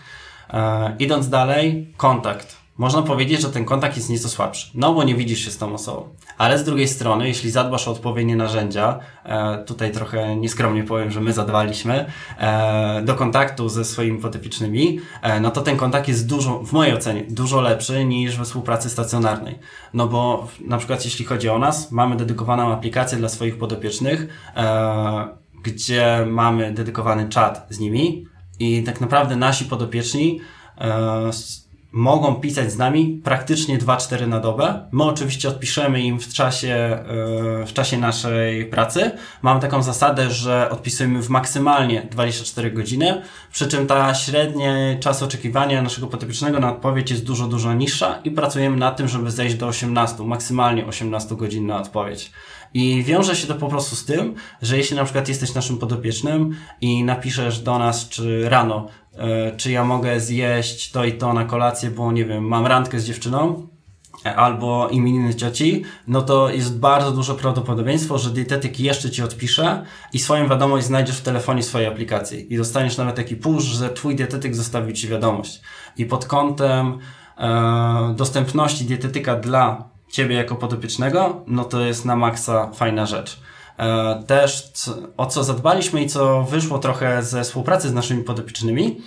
E, idąc dalej, kontakt. Można powiedzieć, że ten kontakt jest nieco słabszy, no bo nie widzisz się z tą osobą. Ale z drugiej strony, jeśli zadbasz o odpowiednie narzędzia, e, tutaj trochę nieskromnie powiem, że my zadbaliśmy, e, do kontaktu ze swoimi podopiecznymi, e, no to ten kontakt jest dużo, w mojej ocenie, dużo lepszy niż we współpracy stacjonarnej. No bo na przykład jeśli chodzi o nas, mamy dedykowaną aplikację dla swoich podopiecznych, gdzie mamy dedykowany czat z nimi, i tak naprawdę nasi podopieczni mogą pisać z nami praktycznie 2-4 na dobę. My oczywiście odpiszemy im w czasie, e, w czasie naszej pracy. Mamy taką zasadę, że odpisujemy w maksymalnie 24 godziny, przy czym ta średni czas oczekiwania naszego podopiecznego na odpowiedź jest dużo, dużo niższa i pracujemy nad tym, żeby zejść do 18, maksymalnie 18 godzin na odpowiedź. I wiąże się to po prostu z tym, że jeśli na przykład jesteś naszym podopiecznym i napiszesz do nas, czy rano, E, czy ja mogę zjeść to i to na kolację, bo nie wiem, mam randkę z dziewczyną, e, albo imieniny cioci, no to jest bardzo duże prawdopodobieństwo, że dietetyk jeszcze ci odpisze i swoją wiadomość znajdziesz w telefonie swojej aplikacji i dostaniesz nawet taki push, że twój dietetyk zostawił ci wiadomość. I pod kątem e, dostępności dietetyka dla ciebie jako podopiecznego, no to jest na maksa fajna rzecz. E, też o co zadbaliśmy i co wyszło trochę ze współpracy z naszymi podopiecznymi,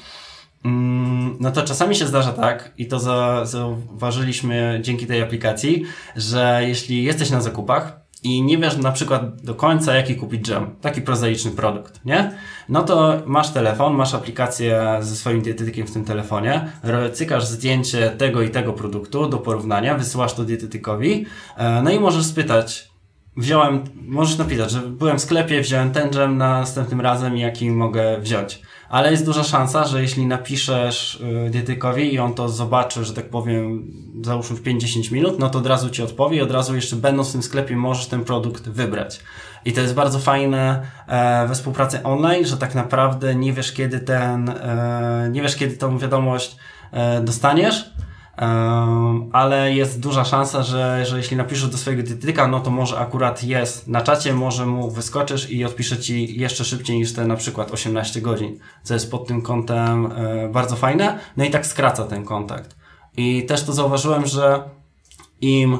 mm, no to czasami się zdarza tak, i to zauważyliśmy dzięki tej aplikacji, że jeśli jesteś na zakupach i nie wiesz na przykład do końca, jaki kupić dżem, taki prozaiczny produkt, nie? No to masz telefon, masz aplikację ze swoim dietetykiem w tym telefonie, cykasz zdjęcie tego i tego produktu do porównania, wysyłasz to dietetykowi, e, no i możesz spytać, wziąłem, możesz napisać, że byłem w sklepie, wziąłem ten dżem następnym razem, jaki mogę wziąć. Ale jest duża szansa, że jeśli napiszesz y, dietykowi i on to zobaczy, że tak powiem, załóżmy w 50 minut, no to od razu ci odpowie i od razu jeszcze będąc w tym sklepie możesz ten produkt wybrać. I to jest bardzo fajne e, we współpracy online, że tak naprawdę nie wiesz kiedy ten, e, nie wiesz kiedy tą wiadomość e, ale jest duża szansa, że, że jeśli napiszesz do swojego dietetyka, no to może akurat jest na czacie, może mu wyskoczysz i odpisze ci jeszcze szybciej niż te na przykład 18 godzin, co jest pod tym kątem e, bardzo fajne, no i tak skraca ten kontakt. I też to zauważyłem, że im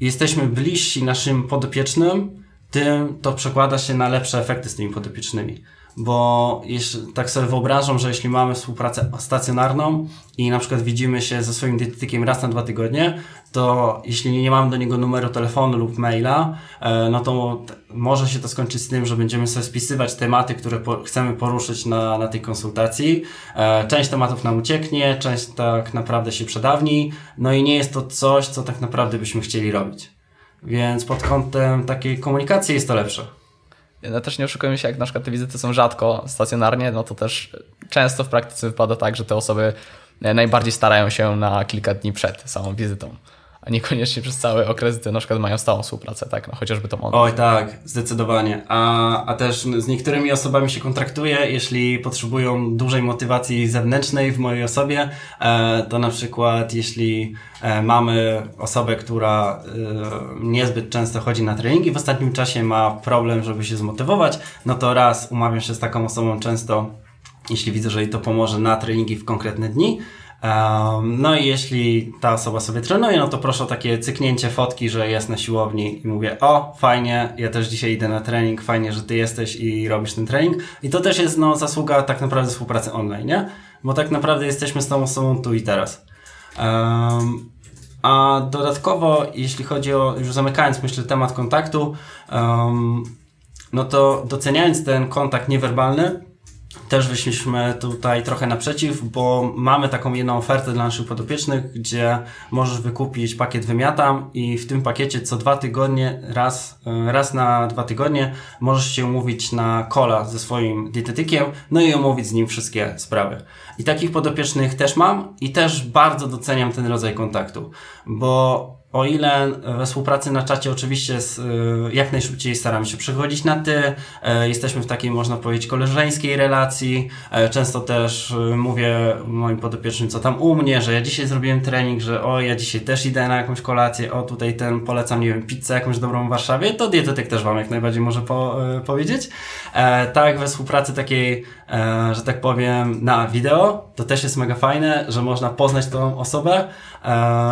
jesteśmy bliżsi naszym podopiecznym, tym to przekłada się na lepsze efekty z tymi podopiecznymi bo jeśli, tak sobie wyobrażam, że jeśli mamy współpracę stacjonarną i na przykład widzimy się ze swoim dietetykiem raz na dwa tygodnie, to jeśli nie mamy do niego numeru telefonu lub maila, e, no to może się to skończyć z tym, że będziemy sobie spisywać tematy, które po chcemy poruszyć na, na tej konsultacji. E, część tematów nam ucieknie, część tak naprawdę się przedawni, no i nie jest to coś, co tak naprawdę byśmy chcieli robić. Więc pod kątem takiej komunikacji jest to lepsze. No też nie oszukujmy się, jak na przykład te wizyty są rzadko stacjonarnie, no to też często w praktyce wypada tak, że te osoby najbardziej starają się na kilka dni przed samą wizytą a niekoniecznie przez cały okres, gdy na przykład mają stałą współpracę, tak, no chociażby to online. Oj tak, zdecydowanie. A, a też z niektórymi osobami się kontraktuję, jeśli potrzebują dużej motywacji zewnętrznej w mojej osobie, e, to na przykład jeśli e, mamy osobę, która e, niezbyt często chodzi na treningi, w ostatnim czasie ma problem, żeby się zmotywować, no to raz umawiam się z taką osobą często, jeśli widzę, że jej to pomoże na treningi w konkretne dni, no i jeśli ta osoba sobie trenuje, no to proszę o takie cyknięcie fotki, że jest na siłowni i mówię, o, fajnie, ja też dzisiaj idę na trening, fajnie, że ty jesteś i robisz ten trening. I to też jest no, zasługa tak naprawdę współpracy online, nie? Bo tak naprawdę jesteśmy z tą osobą tu i teraz. Um, a dodatkowo, jeśli chodzi o, już zamykając, myślę, temat kontaktu, um, no to doceniając ten kontakt niewerbalny, też wyszliśmy tutaj trochę naprzeciw, bo mamy taką jedną ofertę dla naszych podopiecznych, gdzie możesz wykupić pakiet Wymiatam i w tym pakiecie co dwa tygodnie, raz, raz na dwa tygodnie możesz się umówić na kola ze swoim dietetykiem, no i omówić z nim wszystkie sprawy. I takich podopiecznych też mam i też bardzo doceniam ten rodzaj kontaktu, bo o ile we współpracy na czacie oczywiście z, y, jak najszybciej staramy się przechodzić na ty, e, jesteśmy w takiej, można powiedzieć, koleżeńskiej relacji. E, często też mówię moim podopiecznym, co tam u mnie, że ja dzisiaj zrobiłem trening, że o, ja dzisiaj też idę na jakąś kolację, o, tutaj ten polecam, nie wiem, pizzę jakąś dobrą w Warszawie, to dietetyk też Wam jak najbardziej może po, e, powiedzieć. tak, we współpracy takiej, że tak powiem, na wideo, to też jest mega fajne, że można poznać tą osobę,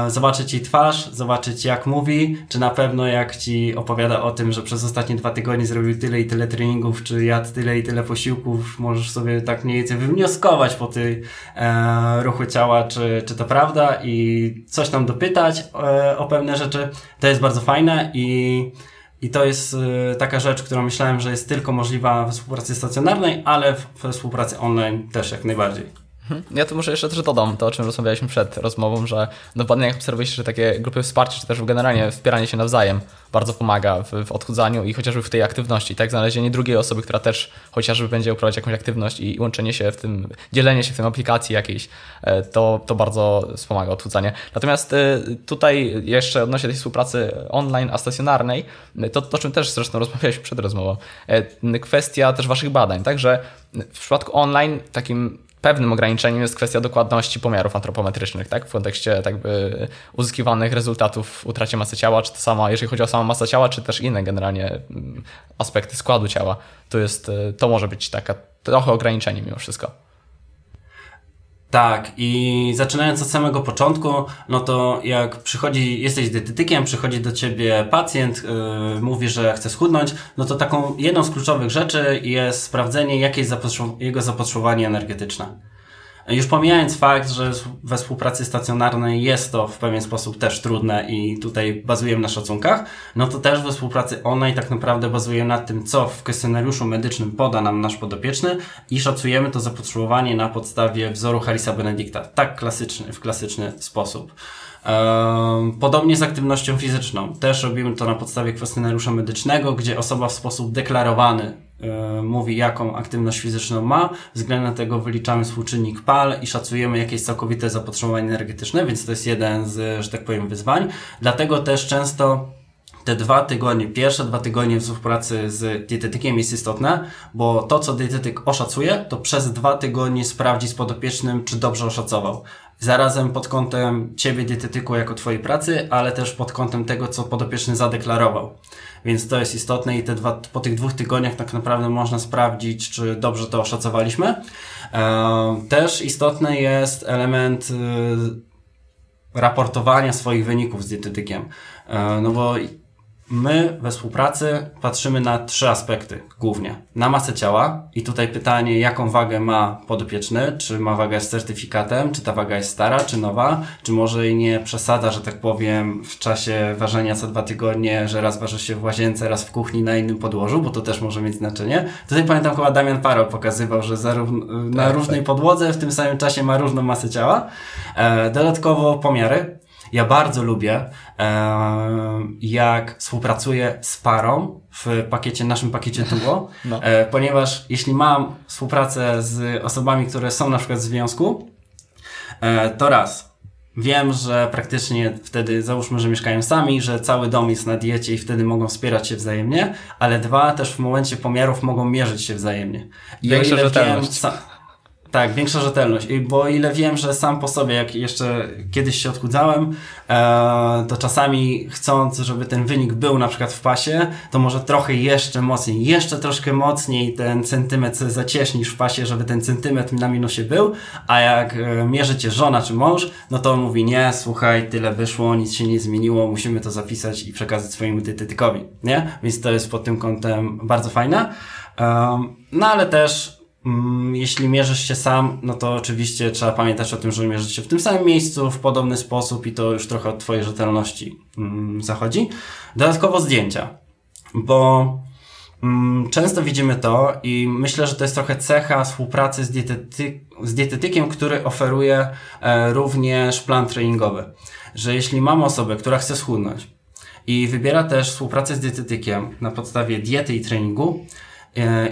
zobaczyć jej twarz, zobaczyć zobaczyć jak mówi, czy na pewno jak ci opowiada o tym, że przez ostatnie dwa tygodnie zrobił tyle i tyle treningów, czy jadł tyle i tyle posiłków, możesz sobie tak mniej więcej wywnioskować po tej e, ruchu ciała, czy, czy to prawda i coś tam dopytać e, o pewne rzeczy. To jest bardzo fajne i i to jest e, taka rzecz, którą myślałem, że jest tylko możliwa we współpracy stacjonarnej, ale we współpracy online też jak najbardziej. Mhm. Ja tu może jeszcze też dodam to, o czym rozmawialiśmy przed rozmową, że no w badaniach obserwuje się, że takie grupy wsparcia, czy też generalnie wspieranie się nawzajem bardzo pomaga w, w odchudzaniu i chociażby w tej aktywności. Tak, znalezienie drugiej osoby, która też chociażby będzie uprawiać jakąś aktywność i łączenie się w tym, dzielenie się w tym aplikacji jakiejś, e, to, to bardzo wspomaga odchudzanie. Natomiast e, tutaj jeszcze odnośnie tej współpracy online, a stacjonarnej, to o czym też zresztą rozmawialiśmy przed rozmową, e, kwestia też waszych badań, także w przypadku online takim pewnym ograniczeniem jest kwestia dokładności pomiarów antropometrycznych, tak? W kontekście tak by uzyskiwanych rezultatów w utracie masy ciała, czy to sama, jeżeli chodzi o samą masę ciała, czy też inne generalnie mm, aspekty składu ciała. To jest, y, to może być taka trochę ograniczenie mimo wszystko. Tak, i zaczynając od samego początku, no to jak przychodzi, jesteś dietetykiem, przychodzi do ciebie pacjent, yy, mówi, że chce schudnąć, no to taką jedną z kluczowych rzeczy jest sprawdzenie, jakie jest jego zapotrzebowanie energetyczne. Już pomijając fakt, że we współpracy stacjonarnej jest to w pewien sposób też trudne i tutaj bazujemy na szacunkach, no to też we współpracy online tak naprawdę bazujemy na tym, co w kwestionariuszu medycznym poda nam nasz podopieczny i szacujemy to zapotrzebowanie na podstawie wzoru Harrisa Benedicta. Tak klasyczny, w klasyczny sposób. Podobnie z aktywnością fizyczną. Też robimy to na podstawie kwestionariusza medycznego, gdzie osoba w sposób deklarowany mówi, jaką aktywność fizyczną ma. Względem tego wyliczamy współczynnik PAL i szacujemy jakieś całkowite zapotrzebowanie energetyczne, więc to jest jeden z, że tak powiem, wyzwań. Dlatego też często te dwa tygodnie, pierwsze dwa tygodnie współpracy z dietetykiem jest istotne, bo to, co dietetyk oszacuje, to przez dwa tygodnie sprawdzi z podopiecznym, czy dobrze oszacował. Zarazem pod kątem ciebie, dietetyku, jako twojej pracy, ale też pod kątem tego, co podopieczny zadeklarował. Więc to jest istotne i te dwa, po tych dwóch tygodniach tak naprawdę można sprawdzić, czy dobrze to oszacowaliśmy. E, też istotny jest element e, raportowania swoich wyników z dietetykiem. E, no bo My we współpracy patrzymy na trzy aspekty głównie. Na masę ciała i tutaj pytanie, jaką wagę ma podopieczny, czy ma wagę z certyfikatem, czy ta waga jest stara, czy nowa, czy może i nie przesada, że tak powiem, w czasie ważenia co dwa tygodnie, że raz waży się w łazience, raz w kuchni na innym podłożu, bo to też może mieć znaczenie. Tutaj pamiętam chyba Damian Paro pokazywał, że zarówno na tak, różnej tak. podłodze w tym samym czasie ma różną masę ciała. E, dodatkowo pomiary, ja bardzo lubię, jak współpracuję z parą w pakiecie, naszym pakiecie Duo, no. e, ponieważ jeśli mam współpracę z osobami, które są na przykład w związku, e, to raz, Wiem, że praktycznie wtedy, załóżmy, że mieszkają sami, że cały dom jest na diecie i wtedy mogą wspierać się wzajemnie, ale dwa, też w momencie pomiarów mogą mierzyć się wzajemnie. I Większa rzetelność. Wiem, tak, większa rzetelność. Bo ile wiem, że sam po sobie, jak jeszcze kiedyś się odchudzałem, e, to czasami chcąc, żeby ten wynik był na przykład w pasie, to może trochę jeszcze mocniej, jeszcze troszkę mocniej ten centymetr zacieśnisz w pasie, żeby ten centymetr na minusie był, a jak e, mierzy cię żona czy mąż, no to mówi nie, słuchaj, tyle wyszło, nic się nie zmieniło, musimy to zapisać i przekazać swojemu dietetykowi, nie? Więc to jest pod tym kątem bardzo fajne. no ale też jeśli mierzysz się sam, no to oczywiście trzeba pamiętać o tym, że mierzysz się w tym samym miejscu, w podobny sposób i to już trochę od Twojej rzetelności mm, zachodzi. Dodatkowo zdjęcia, bo mm, często widzimy to i myślę, że to jest trochę cecha współpracy z, z dietetykiem, który oferuje e, również plan treningowy. Że jeśli mamy osobę, która chce schudnąć i wybiera też współpracę z dietetykiem na podstawie diety i treningu,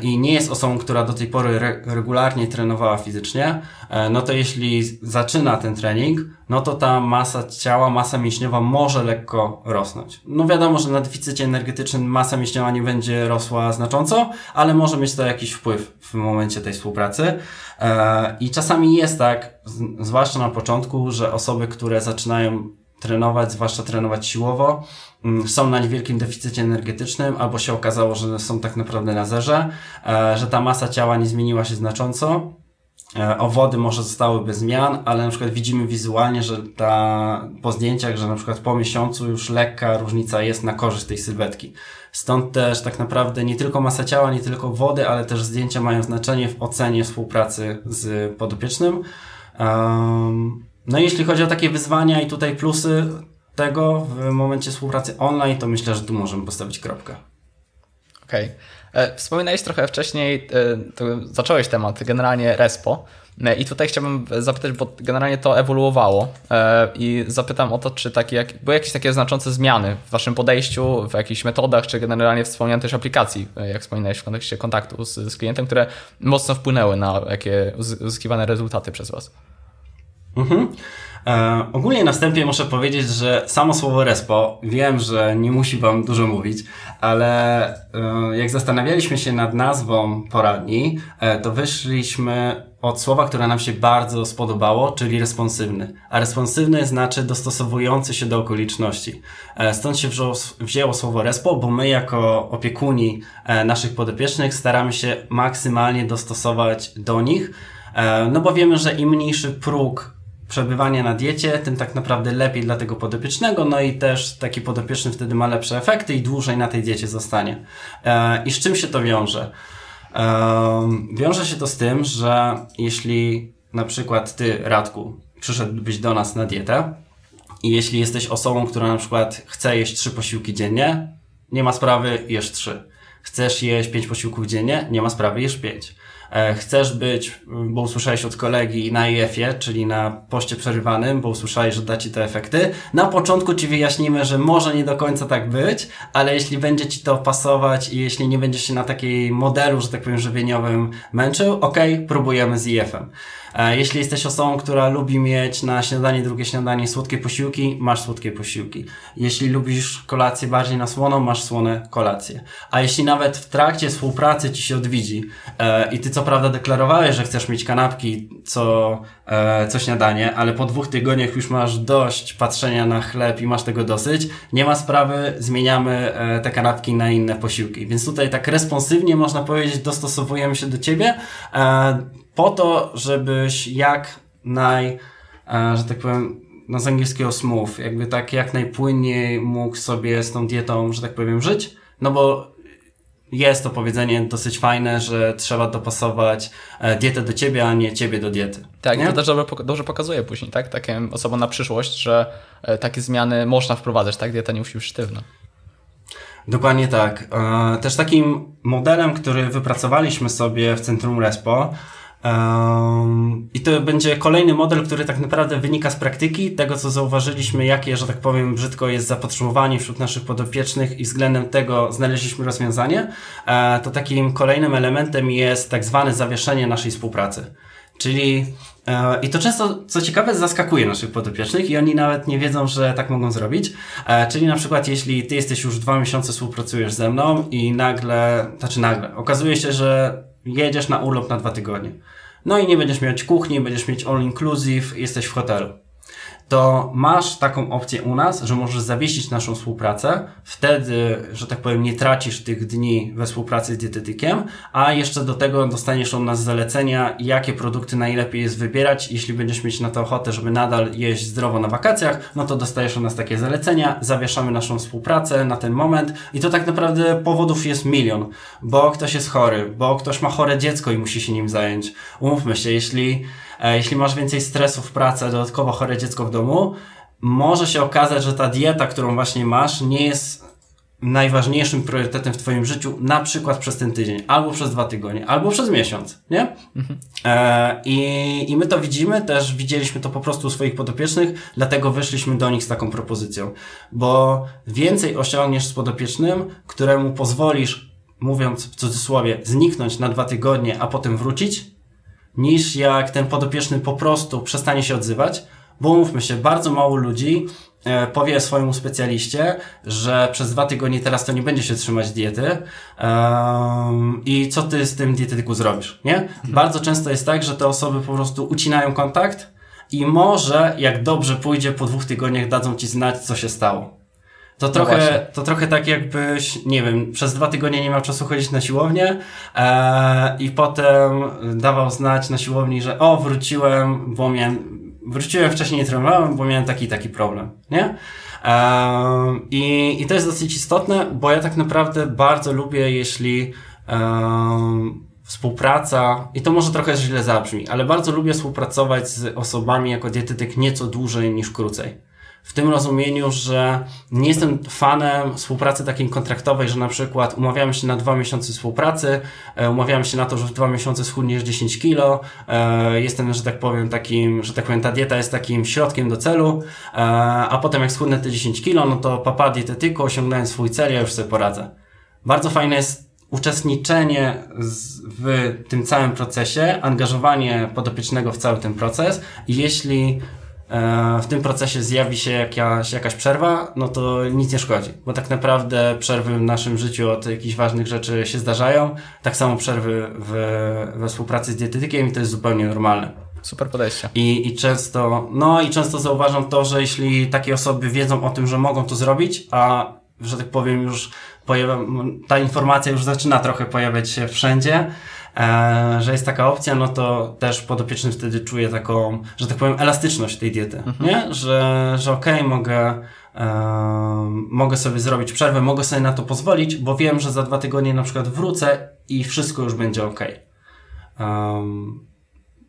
i nie jest osobą, która do tej pory re regularnie trenowała fizycznie, e, no to jeśli zaczyna ten trening, no to ta masa ciała, masa mięśniowa może lekko rosnąć. No wiadomo, że na deficycie energetycznym masa mięśniowa nie będzie rosła znacząco, ale może mieć to jakiś wpływ w momencie tej współpracy. E, I czasami jest tak, zwłaszcza na początku, że osoby, które zaczynają trenować, zwłaszcza trenować siłowo, są na niewielkim deficycie energetycznym, albo się okazało, że są tak naprawdę na zerze, e, że ta masa ciała nie zmieniła się znacząco, e, owody może zostały bez zmian, ale na przykład widzimy wizualnie, że ta, po zdjęciach, że na przykład po miesiącu już lekka różnica jest na korzyść tej sylwetki. Stąd też tak naprawdę nie tylko masa ciała, nie tylko wody, ale też zdjęcia mają znaczenie w ocenie współpracy z podopiecznym. No jeśli chodzi o takie wyzwania i tutaj plusy tego w momencie współpracy online, to myślę, że tu możemy postawić kropkę. Okej. Okay. Wspominałeś trochę wcześniej, zacząłeś temat generalnie RESPO. E, I tutaj chciałbym zapytać, bo generalnie to ewoluowało e, i zapytam o to, czy takie, jak, były jakieś takie znaczące zmiany w waszym podejściu, w jakichś metodach, czy generalnie wspomniałem też aplikacji, e, jak wspominałeś w kontekście kontaktu z, z klientem, które mocno wpłynęły na jakie uzyskiwane rezultaty przez was. Mhm. E, ogólnie na wstępie muszę powiedzieć, że samo słowo respo, wiem, że nie musi Wam dużo mówić, ale e, jak zastanawialiśmy się nad nazwą poradni, e, to wyszliśmy od słowa, które nam się bardzo spodobało, czyli responsywny. A responsywny znaczy dostosowujący się do okoliczności. E, stąd się wzięło, wzięło słowo respo, bo my jako opiekuni e, naszych podopiecznych staramy się maksymalnie dostosować do nich, e, no bo wiemy, że im mniejszy próg przebywania na diecie, tym tak naprawdę lepiej dla tego podopiecznego, no i też taki podopieczny wtedy ma lepsze efekty i dłużej na tej diecie zostanie. I z czym się to wiąże? Wiąże się to z tym, że jeśli na przykład ty, Radku, przyszedłbyś do nas na dietę i jeśli jesteś osobą, która na przykład chce jeść trzy posiłki dziennie, nie ma sprawy, jesz trzy. Chcesz jeść pięć posiłków dziennie, nie ma sprawy, jesz pięć. E, chcesz być, bo usłyszałeś od kolegi na IF-ie, czyli na poście przerywanym, bo usłyszałeś, że da Ci te efekty. Na początku Ci wyjaśnimy, że może nie do końca tak być, ale jeśli będzie Ci to pasować i jeśli nie będziesz się na takiej modelu, że tak powiem, żywieniowym męczył, ok, próbujemy z IF-em. E, jeśli jesteś osobą, która lubi mieć na śniadanie, drugie śniadanie słodkie posiłki, masz słodkie posiłki. Jeśli lubisz kolację bardziej na słoną, masz słone kolacje. A jeśli nawet w trakcie współpracy ci się odwiedzi e, i ty co prawda deklarowałeś, że chcesz mieć kanapki co, e, co śniadanie, ale po dwóch tygodniach już masz dość patrzenia na chleb i masz tego dosyć, nie ma sprawy, zmieniamy e, te kanapki na inne posiłki. Więc tutaj tak responsywnie można powiedzieć, dostosowujemy się do ciebie. E, po to, żebyś jak naj, e, że tak powiem, no z angielskiego smooth, jakby tak jak najpłynniej mógł sobie z tą dietą, że tak powiem, żyć, no bo jest to powiedzenie dosyć fajne, że trzeba dopasować e, dietę do ciebie, a nie ciebie do diety. Tak, nie? to też dobrze, pokazuje później, tak? Takim osobom na przyszłość, że e, takie zmiany można wprowadzać, tak? Dieta nie musi być sztywna. Dokładnie tak. Też takim modelem, który wypracowaliśmy sobie w Centrum Respo, I to będzie kolejny model, który tak naprawdę wynika z praktyki, tego co zauważyliśmy, jakie, że tak powiem, brzydko jest zapotrzebowanie wśród naszych podopiecznych i względem tego znaleźliśmy rozwiązanie. E, to takim kolejnym elementem jest tak zwane zawieszenie naszej współpracy. Czyli e, i to często, co ciekawe, zaskakuje naszych podopiecznych i oni nawet nie wiedzą, że tak mogą zrobić. E, czyli na przykład, jeśli ty jesteś już dwa miesiące współpracujesz ze mną i nagle, znaczy nagle, okazuje się, że jedziesz na urlop na dwa tygodnie. No i nie będziesz mieć kuchni, będziesz mieć all inclusive, jesteś w hotelu to masz taką opcję u nas, że możesz zawiesić naszą współpracę. Wtedy, że tak powiem, nie tracisz tych dni we współpracy z dietetykiem, a jeszcze do tego dostaniesz od nas zalecenia, jakie produkty najlepiej jest wybierać. Jeśli będziesz mieć na to ochotę, żeby nadal jeść zdrowo na wakacjach, no to dostajesz od nas takie zalecenia, zawieszamy naszą współpracę na ten moment i to tak naprawdę powodów jest milion, bo ktoś jest chory, bo ktoś ma chore dziecko i musi się nim zająć. Umówmy się, jeśli jeśli masz więcej stresu w pracy, dodatkowo chore dziecko w domu, może się okazać, że ta dieta, którą właśnie masz, nie jest najważniejszym priorytetem w Twoim życiu, na przykład przez ten tydzień, albo przez dwa tygodnie, albo przez miesiąc, nie? Mhm. E, i, I my to widzimy, też widzieliśmy to po prostu u swoich podopiecznych, dlatego wyszliśmy do nich z taką propozycją, bo więcej osiągniesz z podopiecznym, któremu pozwolisz, mówiąc w cudzysłowie, zniknąć na dwa tygodnie, a potem wrócić, niż jak ten podopieczny po prostu przestanie się odzywać, bo mówmy się, bardzo mało ludzi e, powie swojemu specjaliście, że przez dwa tygodnie teraz to nie będzie się trzymać diety um, i co ty z tym dietetyku zrobisz, nie? Mhm. Bardzo często jest tak, że te osoby po prostu ucinają kontakt i może, jak dobrze pójdzie, po dwóch tygodniach dadzą ci znać, co się stało. To no trochę, to trochę tak jakbyś, nie wiem, przez dwa tygodnie nie miał czasu chodzić na siłownię e, i potem dawał znać na siłowni, że o, wróciłem, bo miałem, wróciłem wcześniej nie trenowałem, bo miałem taki taki problem, nie? E, i, I to jest dosyć istotne, bo ja tak naprawdę bardzo lubię, jeśli e, współpraca, i to może trochę źle zabrzmi, ale bardzo lubię współpracować z osobami jako dietetyk nieco dłużej niż krócej. W tym rozumieniu, że nie jestem fanem współpracy takiej kontraktowej, że na przykład umawiamy się na dwa miesiące współpracy, e, umawiamy się na to, że w dwa miesiące schudniesz 10 kilo, e, jestem, że tak powiem, takim, że tak powiem, ta dieta jest takim środkiem do celu, e, a potem jak schudnę te 10 kilo, no to papa dietetyku, osiągnąłem swój cel, ja już sobie poradzę. Bardzo fajne jest uczestniczenie w tym całym procesie, angażowanie podopiecznego w cały ten proces jeśli w tym procesie zjawi się jakaś, jakaś przerwa, no to nic nie szkodzi, bo tak naprawdę przerwy w naszym życiu od jakichś ważnych rzeczy się zdarzają, tak samo przerwy w, we współpracy z dietetykiem i to jest zupełnie normalne. Super podejście. I, I często, no i często zauważam to, że jeśli takie osoby wiedzą o tym, że mogą to zrobić, a że tak powiem już pojawia, ta informacja już zaczyna trochę pojawiać się wszędzie, e, że jest taka opcja, no to też podopieczny wtedy czuje taką, że tak powiem, elastyczność tej diety, mhm. nie? Że, że okej, okay, mogę, e, mogę sobie zrobić przerwę, mogę sobie na to pozwolić, bo wiem, że za dwa tygodnie na przykład wrócę i wszystko już będzie. Um,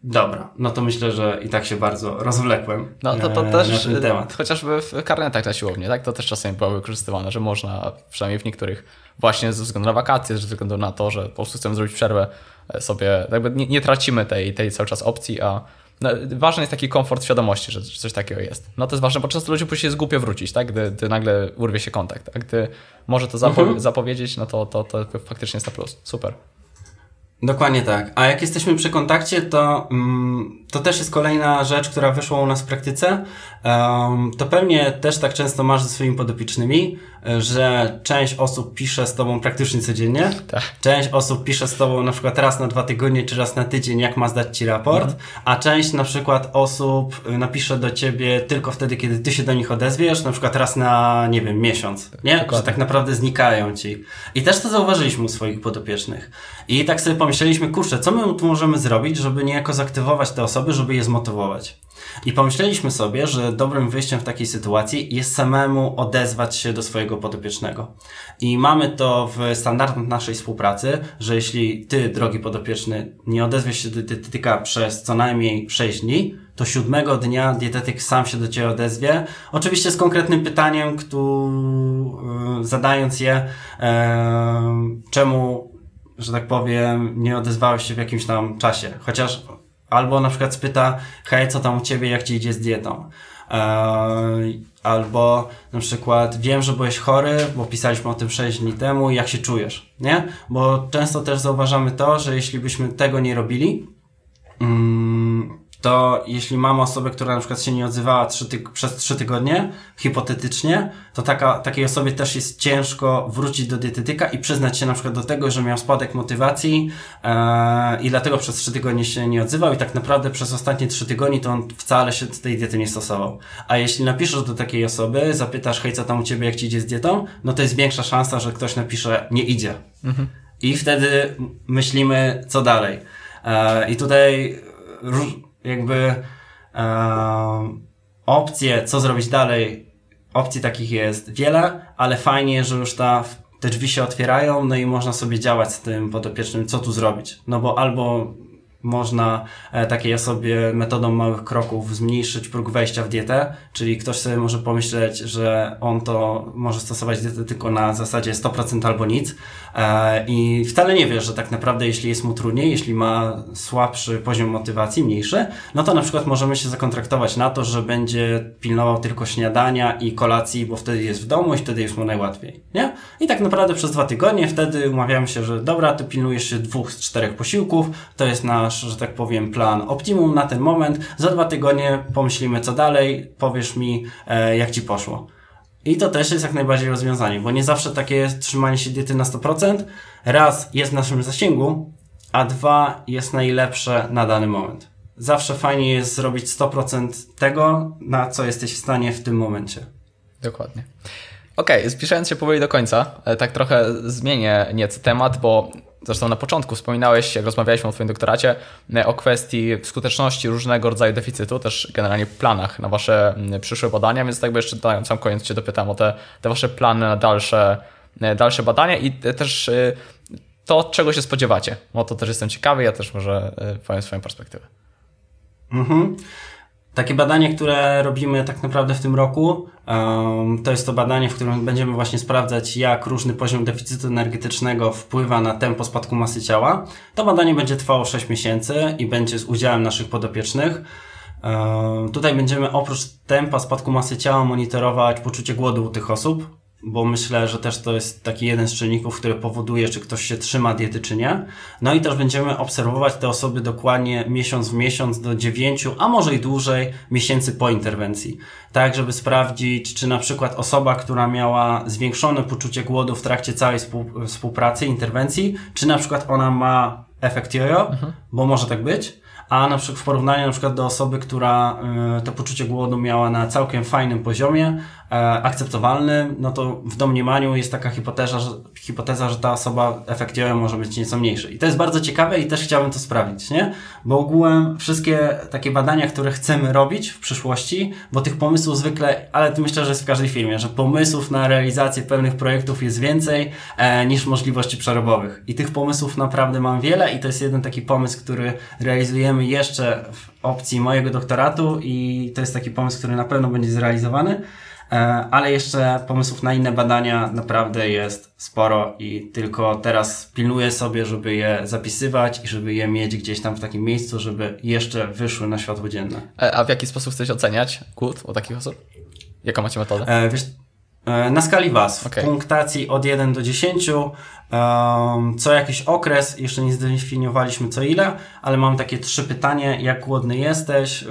Dobra, no to myślę, że i tak się bardzo rozwlekłem. No to, to e, też na ten temat. chociażby w karnetach na siłowni, tak? To też czasami było wykorzystywane, że można, przynajmniej w niektórych, właśnie ze względu na wakacje, ze względu na to, że po prostu chcemy zrobić przerwę e, sobie, jakby nie, nie tracimy tej, tej cały czas opcji, a no, ważny jest taki komfort świadomości, że coś takiego jest. No to jest ważne, bo często ludzie później jest głupio wrócić, tak? Gdy, gdy nagle urwie się kontakt. A gdy może to zapo mhm. zapowiedzieć, no to, to, to faktycznie jest na plus. Super. Dokładnie tak. A jak jesteśmy przy kontakcie, to, mm, to też jest kolejna rzecz, która wyszła u nas w praktyce. Um, to pewnie też tak często masz ze swoimi podopiecznymi, że część osób pisze z tobą praktycznie codziennie. Tak. Część osób pisze z tobą na przykład raz na dwa tygodnie, czy raz na tydzień, jak ma zdać ci raport, mhm. a część na przykład osób y, napisze do ciebie tylko wtedy, kiedy ty się do nich odezwiesz, na przykład raz na, nie wiem, miesiąc. Nie? Dokładnie. Że tak naprawdę znikają ci. I też to zauważyliśmy u swoich podopiecznych. I tak sobie pomyśleliśmy, kurczę, co my tu możemy zrobić, żeby niejako zaktywować te osoby, żeby je zmotywować. I pomyśleliśmy sobie, że dobrym wyjściem w takiej sytuacji jest samemu odezwać się do swojego podopiecznego. I mamy to w standardach naszej współpracy, że jeśli ty, drogi podopieczny, nie odezwiesz się do dietetyka przez co najmniej 6 dni, to siódmego dnia dietetyk sam się do ciebie odezwie. Oczywiście z konkretnym pytaniem, który, zadając je, e, czemu, że tak powiem, nie odezwałeś się w jakimś tam czasie. Chociaż Albo na przykład spyta, hej, co tam u ciebie, jak ci idzie z dietą? Eee, albo na przykład wiem, że byłeś chory, bo pisaliśmy o tym 6 dni temu, jak się czujesz, nie? Bo często też zauważamy to, że jeśli byśmy tego nie robili, mm, to jeśli mamy osobę, która na przykład się nie odzywała przez trzy tygodnie, hipotetycznie, to taka, takiej osobie też jest ciężko wrócić do dietetyka i przyznać się na przykład do tego, że miał spadek motywacji e, i dlatego przez trzy tygodnie się nie odzywał i tak naprawdę przez ostatnie trzy tygodnie to on wcale się tej diety nie stosował. A jeśli napiszesz do takiej osoby, zapytasz, hej, co tam u ciebie, jak ci idzie z dietą, no to jest większa szansa, że ktoś napisze, nie idzie. Mhm. I wtedy myślimy, co dalej. E, I tutaj jakby e, opcje, co zrobić dalej, opcji takich jest wiele, ale fajnie, że już ta, te drzwi się otwierają, no i można sobie działać z tym podopiecznym, co tu zrobić. No bo albo można e, takiej osobie metodą małych kroków zmniejszyć próg wejścia w dietę, czyli ktoś sobie może pomyśleć, że on to może stosować dietę tylko na zasadzie 100% albo nic e, i wcale nie wie, że tak naprawdę jeśli jest mu trudniej, jeśli ma słabszy poziom motywacji, mniejszy, no to na przykład możemy się zakontraktować na to, że będzie pilnował tylko śniadania i kolacji, bo wtedy jest w domu i wtedy jest mu najłatwiej, nie? I tak naprawdę przez dwa tygodnie wtedy umawiamy się, że dobra, ty pilnujesz się dwóch z czterech posiłków, to jest na nasz, że tak powiem, plan optimum na ten moment. Za dwa tygodnie pomyślimy co dalej, powiesz mi, e, jak ci poszło. I to też jest jak najbardziej rozwiązanie, bo nie zawsze takie trzymanie się diety na 100%. Raz jest w naszym zasięgu, a dwa jest najlepsze na dany moment. Zawsze fajnie jest zrobić 100% tego, na co jesteś w stanie w tym momencie. Dokładnie. Okej, okay, zbliżając się powoli do końca, e, tak trochę zmienię nieco temat, bo zresztą na początku wspominałeś, jak rozmawialiśmy o Twoim doktoracie, e, o kwestii skuteczności różnego rodzaju deficytu, też generalnie planach na Wasze przyszłe badania, więc tak by jeszcze na sam koniec Cię dopytam o te, te Wasze plany na dalsze, e, dalsze badania i też to, czego się spodziewacie. O to też jestem ciekawy, ja też może powiem swoją perspektywę. Mhm. Takie badanie, które robimy tak naprawdę w tym roku, to jest to badanie, w którym będziemy właśnie sprawdzać, jak różny poziom deficytu energetycznego wpływa na tempo spadku masy ciała. To badanie będzie trwało 6 miesięcy i będzie z udziałem naszych podopiecznych. Tutaj będziemy oprócz tempa spadku masy ciała monitorować poczucie głodu u tych osób, bo myślę, że też to jest taki jeden z czynników, który powoduje, czy ktoś się trzyma diety, czy nie. No i też będziemy obserwować te osoby dokładnie miesiąc w miesiąc do dziewięciu, a może i dłużej miesięcy po interwencji. Tak, żeby sprawdzić, czy na przykład osoba, która miała zwiększone poczucie głodu w trakcie całej współpracy, interwencji, czy na przykład ona ma efekt jojo, mhm. bo może tak być a na przykład w porównaniu na przykład do osoby, która y, to poczucie głodu miała na całkiem fajnym poziomie, e, akceptowalnym, no to w domniemaniu jest taka hipoteza, że, hipoteza, że ta osoba efektywnie może być nieco mniejszy. I to jest bardzo ciekawe i też chciałbym to sprawdzić, nie? Bo ogółem wszystkie takie badania, które chcemy robić w przyszłości, bo tych pomysłów zwykle, ale to myślę, że jest w każdej firmie, że pomysłów na realizację pewnych projektów jest więcej e, niż możliwości przerobowych. I tych pomysłów naprawdę mam wiele i to jest jeden taki pomysł, który realizujemy jeszcze w opcji mojego doktoratu i to jest taki pomysł, który na pewno będzie zrealizowany. E, ale jeszcze pomysłów na inne badania naprawdę jest sporo i tylko teraz pilnuję sobie, żeby je zapisywać i żeby je mieć gdzieś tam w takim miejscu, żeby jeszcze wyszły na światło dzienne. E, a w jaki sposób chcesz oceniać głód u takich osób? Jaką macie metodę? E, wiesz, na skali WAS, okay. w punktacji od 1 do 10, Um, co jakiś okres, jeszcze nie zdefiniowaliśmy co ile, ale mam takie trzy pytania, jak głodny jesteś, e,